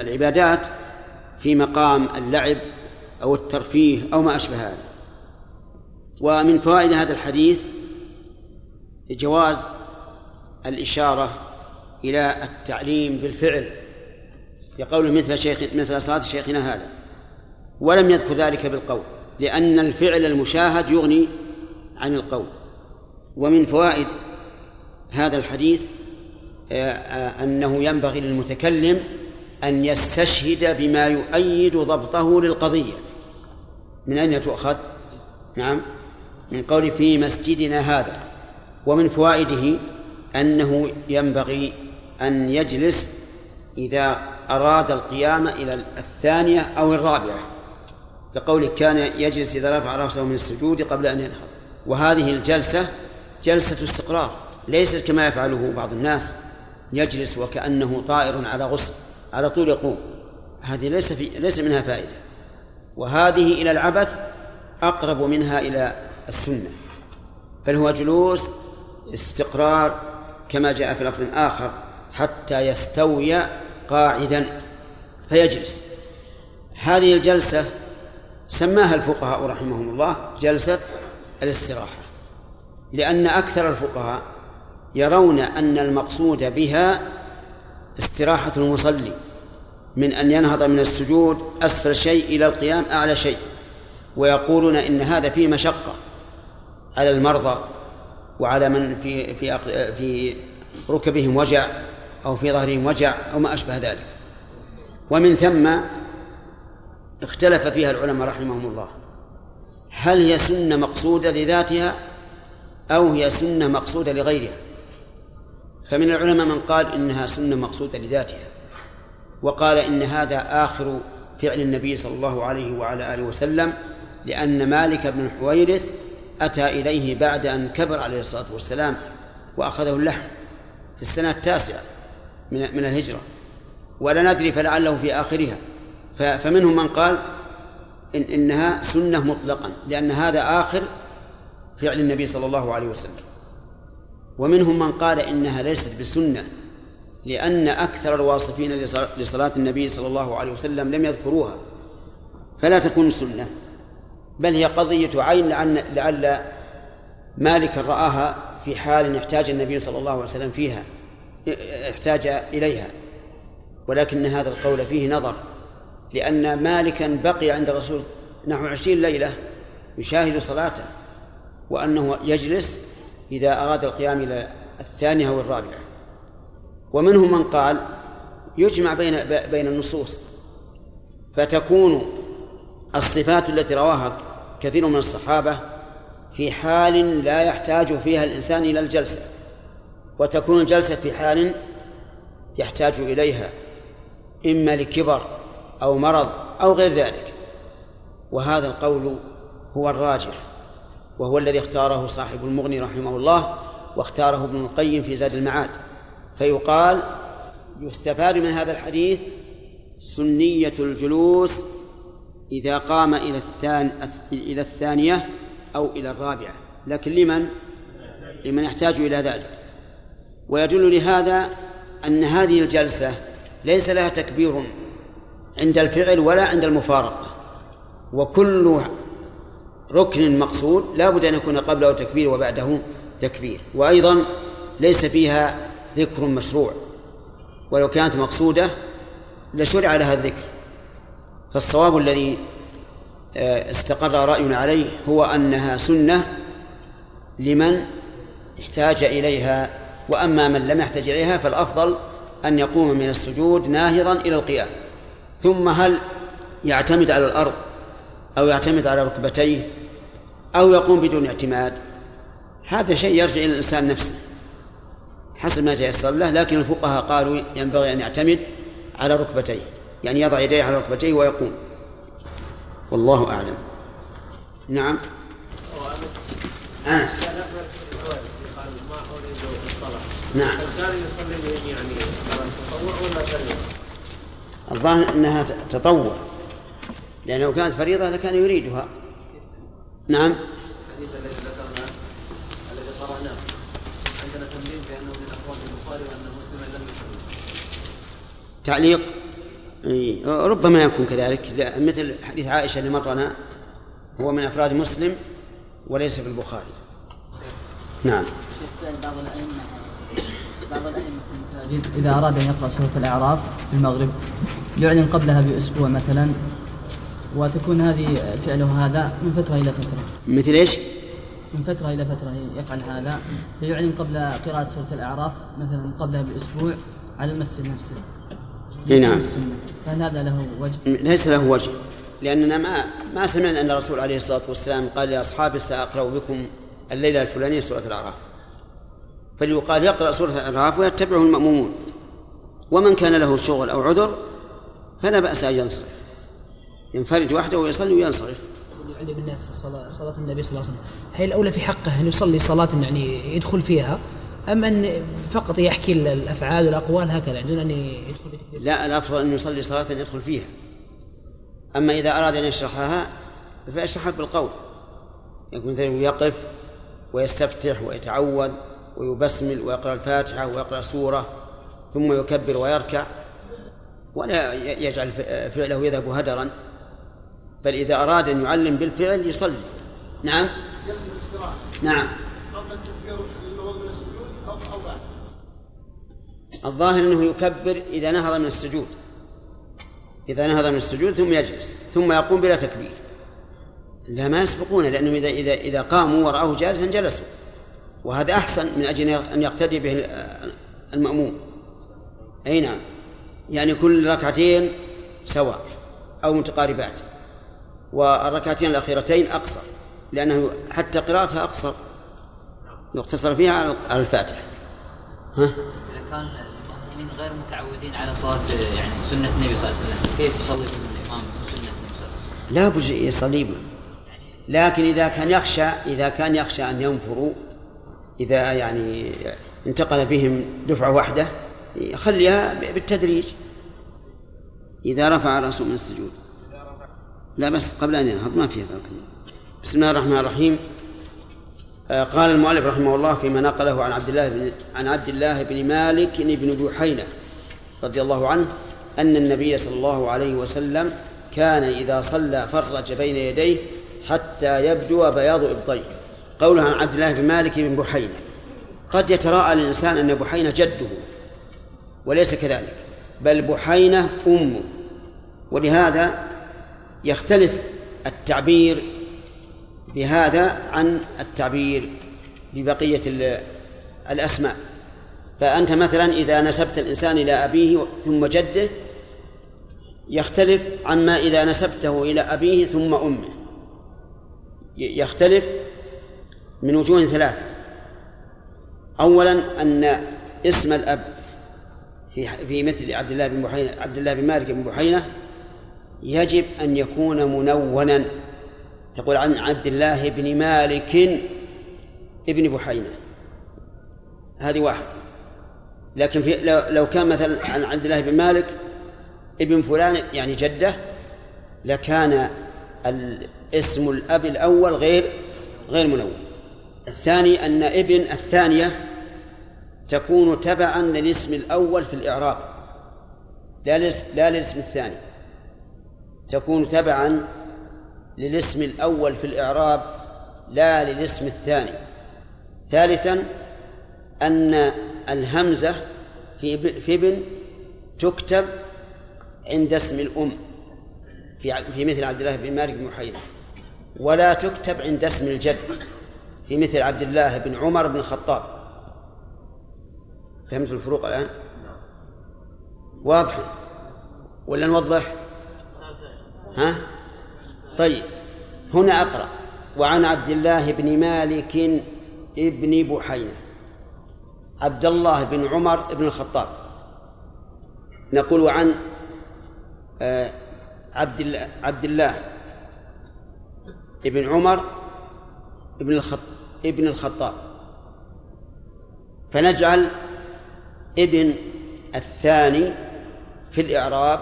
العبادات في مقام اللعب أو الترفيه أو ما أشبه هذا. ومن فوائد هذا الحديث جواز الإشارة إلى التعليم بالفعل يقول مثل شيخ مثل صلاة شيخنا هذا. ولم يذكر ذلك بالقول لأن الفعل المشاهد يغني عن القول. ومن فوائد هذا الحديث آه، آه، أنه ينبغي للمتكلم أن يستشهد بما يؤيد ضبطه للقضية. من أين تؤخذ؟ نعم من قول في مسجدنا هذا. ومن فوائده أنه ينبغي أن يجلس إذا أراد القيام إلى الثانية أو الرابعة كقوله كان يجلس إذا رفع رأسه من السجود قبل أن ينهض. وهذه الجلسة جلسة استقرار ليست كما يفعله بعض الناس يجلس وكأنه طائر على غصن على طول يقوم. هذه ليس في ليس منها فائدة. وهذه إلى العبث أقرب منها إلى السنة. بل هو جلوس استقرار كما جاء في لفظ آخر حتى يستوي قاعدا فيجلس. هذه الجلسة سماها الفقهاء رحمهم الله جلسة الاستراحة لأن أكثر الفقهاء يرون أن المقصود بها استراحة المصلي من أن ينهض من السجود أسفل شيء إلى القيام أعلى شيء ويقولون إن هذا فيه مشقة على المرضى وعلى من في في في ركبهم وجع أو في ظهرهم وجع أو ما أشبه ذلك. ومن ثم اختلف فيها العلماء رحمهم الله. هل هي سنة مقصودة لذاتها أو هي سنة مقصودة لغيرها؟ فمن العلماء من قال إنها سنة مقصودة لذاتها. وقال إن هذا آخر فعل النبي صلى الله عليه وعلى آله وسلم لأن مالك بن الحويرث أتى إليه بعد أن كبر عليه الصلاة والسلام وأخذه اللحم في السنة التاسعة من من الهجرة. ولا ندري فلعله في آخرها. فمنهم من قال إن إنها سنة مطلقا لأن هذا آخر فعل النبي صلى الله عليه وسلم. ومنهم من قال إنها ليست بسنة لأن أكثر الواصفين لصلاة النبي صلى الله عليه وسلم لم يذكروها. فلا تكون سنة. بل هي قضية عين لعل, لعل مالكا رآها في حال يحتاج النبي صلى الله عليه وسلم فيها احتاج إليها. ولكن هذا القول فيه نظر لأن مالكا بقي عند الرسول نحو عشرين ليلة يشاهد صلاته وأنه يجلس إذا أراد القيام إلى الثانية أو الرابعة. ومنهم من قال يجمع بين بين النصوص فتكون الصفات التي رواها كثير من الصحابة في حال لا يحتاج فيها الإنسان إلى الجلسة وتكون الجلسة في حال يحتاج إليها إما لكبر أو مرض أو غير ذلك. وهذا القول هو الراجح وهو الذي اختاره صاحب المغني رحمه الله واختاره ابن القيم في زاد المعاد. فيقال يستفاد من هذا الحديث سنية الجلوس إذا قام إلى الثان إلى الثانية أو إلى الرابعة. لكن لمن؟ لمن يحتاج إلى ذلك. ويدل لهذا أن هذه الجلسة ليس لها تكبير عند الفعل ولا عند المفارقة. وكل ركن مقصود لا بد أن يكون قبله تكبير وبعده تكبير. وأيضا ليس فيها ذكر مشروع. ولو كانت مقصودة لشرع لها الذكر. فالصواب الذي آه، استقر رأينا عليه هو أنها سنة لمن احتاج إليها وأما من لم يحتج إليها فالأفضل أن يقوم من السجود ناهضا إلى القيام. ثم هل يعتمد على الأرض أو يعتمد على ركبتيه أو يقوم بدون اعتماد؟ هذا شيء يرجع إلى الإنسان نفسه حسب ما تيسر له لكن الفقهاء قالوا ينبغي أن يعتمد على ركبتيه. يعني يضع يديه على ركبتيه ويقوم. والله أعلم. نعم. أنس. نعم. كان يصلي يعني صلاة تطوع ولا فريضة؟ الظاهر أنها تطوع. لأنه كانت فريضة لكان يريدها. نعم. الحديث الذي ذكرناه الذي قرأناه عندنا تمرين بأنه من أخوان البخاري وأن مسلما لم يصلي تعليق. ربما يكون كذلك. مثل حديث عائشة اللي مرنا هو من أفراد مسلم وليس في البخاري. نعم. بعض الأئمة
بعض الأئمة في المساجد إذا أراد أن يقرأ سورة الأعراف في المغرب يعلن قبلها بأسبوع مثلا وتكون هذه فعله هذا من فترة إلى فترة.
مثل إيش؟
من فترة إلى فترة يفعل هذا فيعلن قبل قراءة سورة الأعراف مثلا قبلها بأسبوع على المسجد نفسه.
إي نعم.
فهل هذا له وجه؟
ليس له وجه لأننا ما ما سمعنا أن الرسول عليه الصلاة والسلام قال لأصحابه سأقرأ بكم الليلة الفلانية سورة الأعراف. فليقال يقرأ سورة الأعراف ويتبعه المأمومون. ومن كان له شغل أو عذر فلا بأس أن ينصرف. ينفرج وحده ويصلي وينصرف.
يعلم الناس صلاة, صلاة النبي صلى الله عليه وسلم. هل الأولى في حقه أن يصلي صلاة يعني يدخل فيها. أم أن فقط يحكي الأفعال والأقوال هكذا دون أن يدخل
في لا الأفضل أن يصلي صلاة يدخل فيها. أما إذا أراد أن يشرحها فيشرحها بالقول. يكون مثلا يقف ويستفتح ويتعوذ ويبسمل ويقرأ الفاتحة ويقرأ سورة ثم يكبر ويركع ولا يجعل فعله يذهب هدرا. بل إذا أراد أن يعلم بالفعل يصلي. نعم؟ نعم. قبل التكبير أو بعد الظاهر أنه يكبر إذا نهض من السجود. إذا نهض من السجود ثم يجلس ثم يقوم بلا تكبير. لا ما يسبقونه لأنه إذا إذا إذا قاموا ورأوه جالسا جلسوا. وهذا أحسن من أجل أن يقتدي به المأموم. أي نعم. يعني كل ركعتين سواء أو متقاربات. والركعتين الأخيرتين أقصر لأنه حتى قراءتها أقصر يقتصر فيها على الفاتحة
ها؟ إذا كان المؤمنين غير متعودين على صلاة يعني سنة النبي صلى الله عليه وسلم. كيف يصلي الإمام سنة النبي صلى الله عليه وسلم؟
لا بد يصلي. لكن إذا كان يخشى إذا كان يخشى أن ينفروا إذا يعني انتقل بهم دفعة واحدة يخليها بالتدريج. إذا رفع رأسه من السجود. لا بس قبل أن ينهض ما فيها بسم الله الرحمن الرحيم. قال المؤلف رحمه الله فيما نقله عن عبد الله بن عن عبد الله بن مالك بن بحينة رضي الله عنه أن النبي صلى الله عليه وسلم كان إذا صلى فرج بين يديه حتى يبدو بياض إبطيه قوله عن عبد الله بن مالك بن بحينة. قد يتراءى الإنسان أن بحينة جده وليس كذلك بل بحينة أمه. ولهذا يختلف التعبير بهذا عن التعبير ببقية الأسماء. فأنت مثلا إذا نسبت الإنسان إلى أبيه ثم جده يختلف عما إذا نسبته إلى أبيه ثم أمه. يختلف من وجوه ثلاثة. أولا أن اسم الأب في في مثل عبد الله بن بحينة عبد الله بن مالك بن بحينة يجب أن يكون منونا تقول عن عبد الله بن مالك ابن بحينة. هذه واحد. لكن في لو, كان مثلا عن عبد الله بن مالك ابن فلان يعني جده لكان اسم الأب الأول غير غير منون الثاني أن ابن الثانية تكون تبعا للاسم الأول في الإعراب. لا لا للاسم الثاني. تكون تبعا للاسم الأول في الإعراب لا للاسم الثاني ثالثا أن الهمزة في في ابن تكتب عند اسم الأم في في مثل عبد الله بن مالك بن محيرة ولا تكتب عند اسم الجد في مثل عبد الله بن عمر بن الخطاب فهمت الفروق الآن؟ واضح ولا نوضح؟ ها؟ طيب هنا أقرأ. وعن عبد الله بن مالك ابن بحينة. عبد الله بن عمر بن الخطاب. نقول وعن آه، عبد الله عبد الله ابن عمر ابن الخط ابن الخطاب. فنجعل ابن الثاني في الإعراب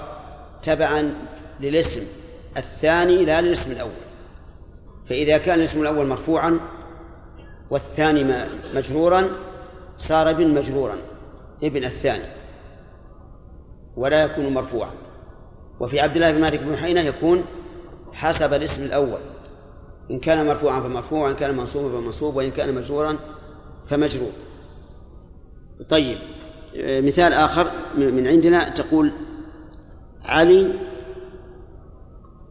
تبعا للاسم. الثاني لا للاسم الأول. فإذا كان الاسم الأول مرفوعا والثاني مجرورا صار ابن مجرورا ابن الثاني ولا يكون مرفوعا. وفي عبد الله بن مالك بن حينة يكون حسب الاسم الأول. إن كان مرفوعا فمرفوع وإن كان منصوبا فمنصوب وإن كان مجرورا فمجرور. طيب مثال آخر من عندنا تقول علي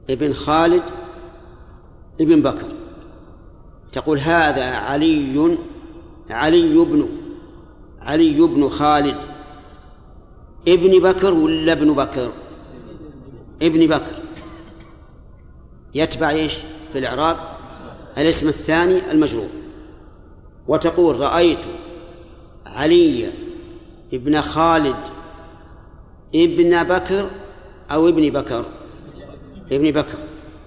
ابن خالد ابن بكر. تقول هذا علي علي بن علي بن خالد. ابن بكر ولا ابن بكر؟ ابن بكر. يتبع إيش في الإعراب؟ الاسم الثاني المجرور. وتقول رأيت علي ابن خالد ابن بكر أو ابن بكر. ابن بكر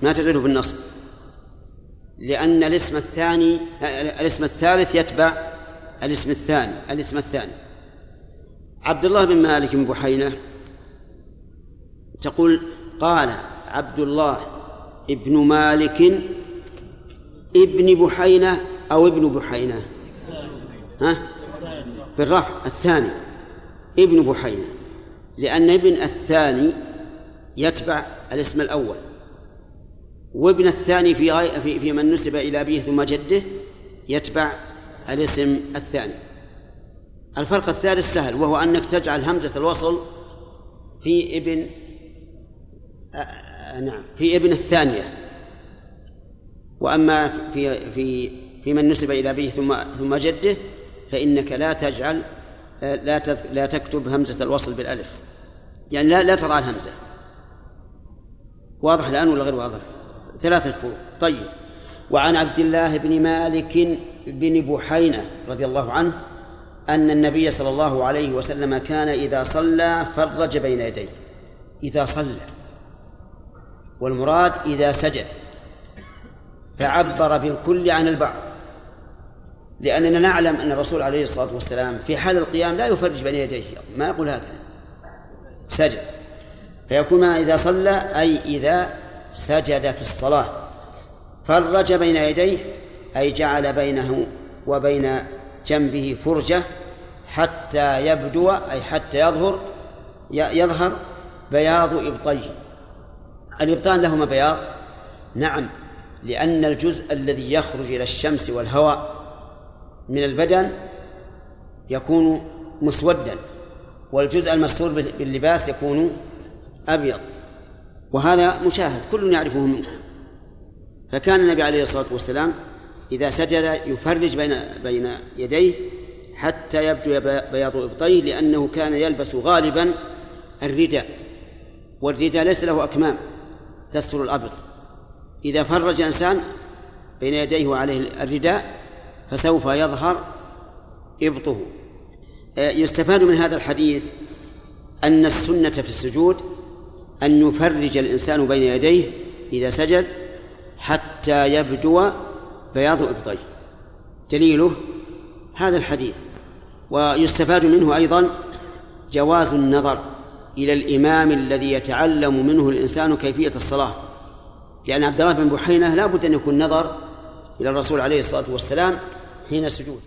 ما تجده بالنصب لأن الاسم الثاني الاسم الثالث يتبع الاسم الثاني الاسم الثاني. عبد الله بن مالك بن بحينة تقول قال عبد الله ابن مالك ابن بحينة أو ابن بحينة؟ ها؟ بالرفع الثاني. ابن بحينة. لأن ابن الثاني يتبع الاسم الأول. وابن الثاني في غاية في, في من نسب إلى أبيه ثم جده يتبع الاسم الثاني. الفرق الثالث سهل وهو أنك تجعل همزة الوصل في ابن آه نعم في ابن الثانية. وأما في في في من نسب إلى أبيه ثم ثم جده فإنك لا تجعل لا لا تكتب همزة الوصل بالألف. يعني لا لا تضع الهمزة. واضح الآن ولا غير واضح؟ ثلاثة فروق طيب. وعن عبد الله بن مالك بن بحينة رضي الله عنه أن النبي صلى الله عليه وسلم كان إذا صلى فرج بين يديه. إذا صلى. والمراد إذا سجد. فعبر بالكل عن البعض. لأننا نعلم أن الرسول عليه الصلاة والسلام في حال القيام لا يفرج بين يديه. ما يقول هذا؟ سجد. فيكون إذا صلى أي إذا سجد في الصلاة. فرج بين يديه أي جعل بينه وبين جنبه فرجة حتى يبدو أي حتى يظهر يظهر بياض إبطيه الإبطان لهما بياض. نعم لأن الجزء الذي يخرج إلى الشمس والهواء من البدن يكون مسودا والجزء المستور باللباس يكون أبيض. وهذا مشاهد كل يعرفه منه. فكان النبي عليه الصلاة والسلام إذا سجد يفرج بين بين يديه حتى يبدو بياض إبطيه لأنه كان يلبس غالبا الرداء. والرداء ليس له أكمام تستر الأبط إذا فرج إنسان بين يديه وعليه الرداء فسوف يظهر إبطه. آه، يستفاد من هذا الحديث أن السنة في السجود أن يفرج الإنسان بين يديه إذا سجد حتى يبدو بياض إبطيه. دليله هذا الحديث. ويستفاد منه أيضا جواز النظر إلى الإمام الذي يتعلم منه الإنسان كيفية الصلاة. لأن عبد الله بن بحينة لا بد أن يكون نظر إلى الرسول عليه الصلاة والسلام حين السجود.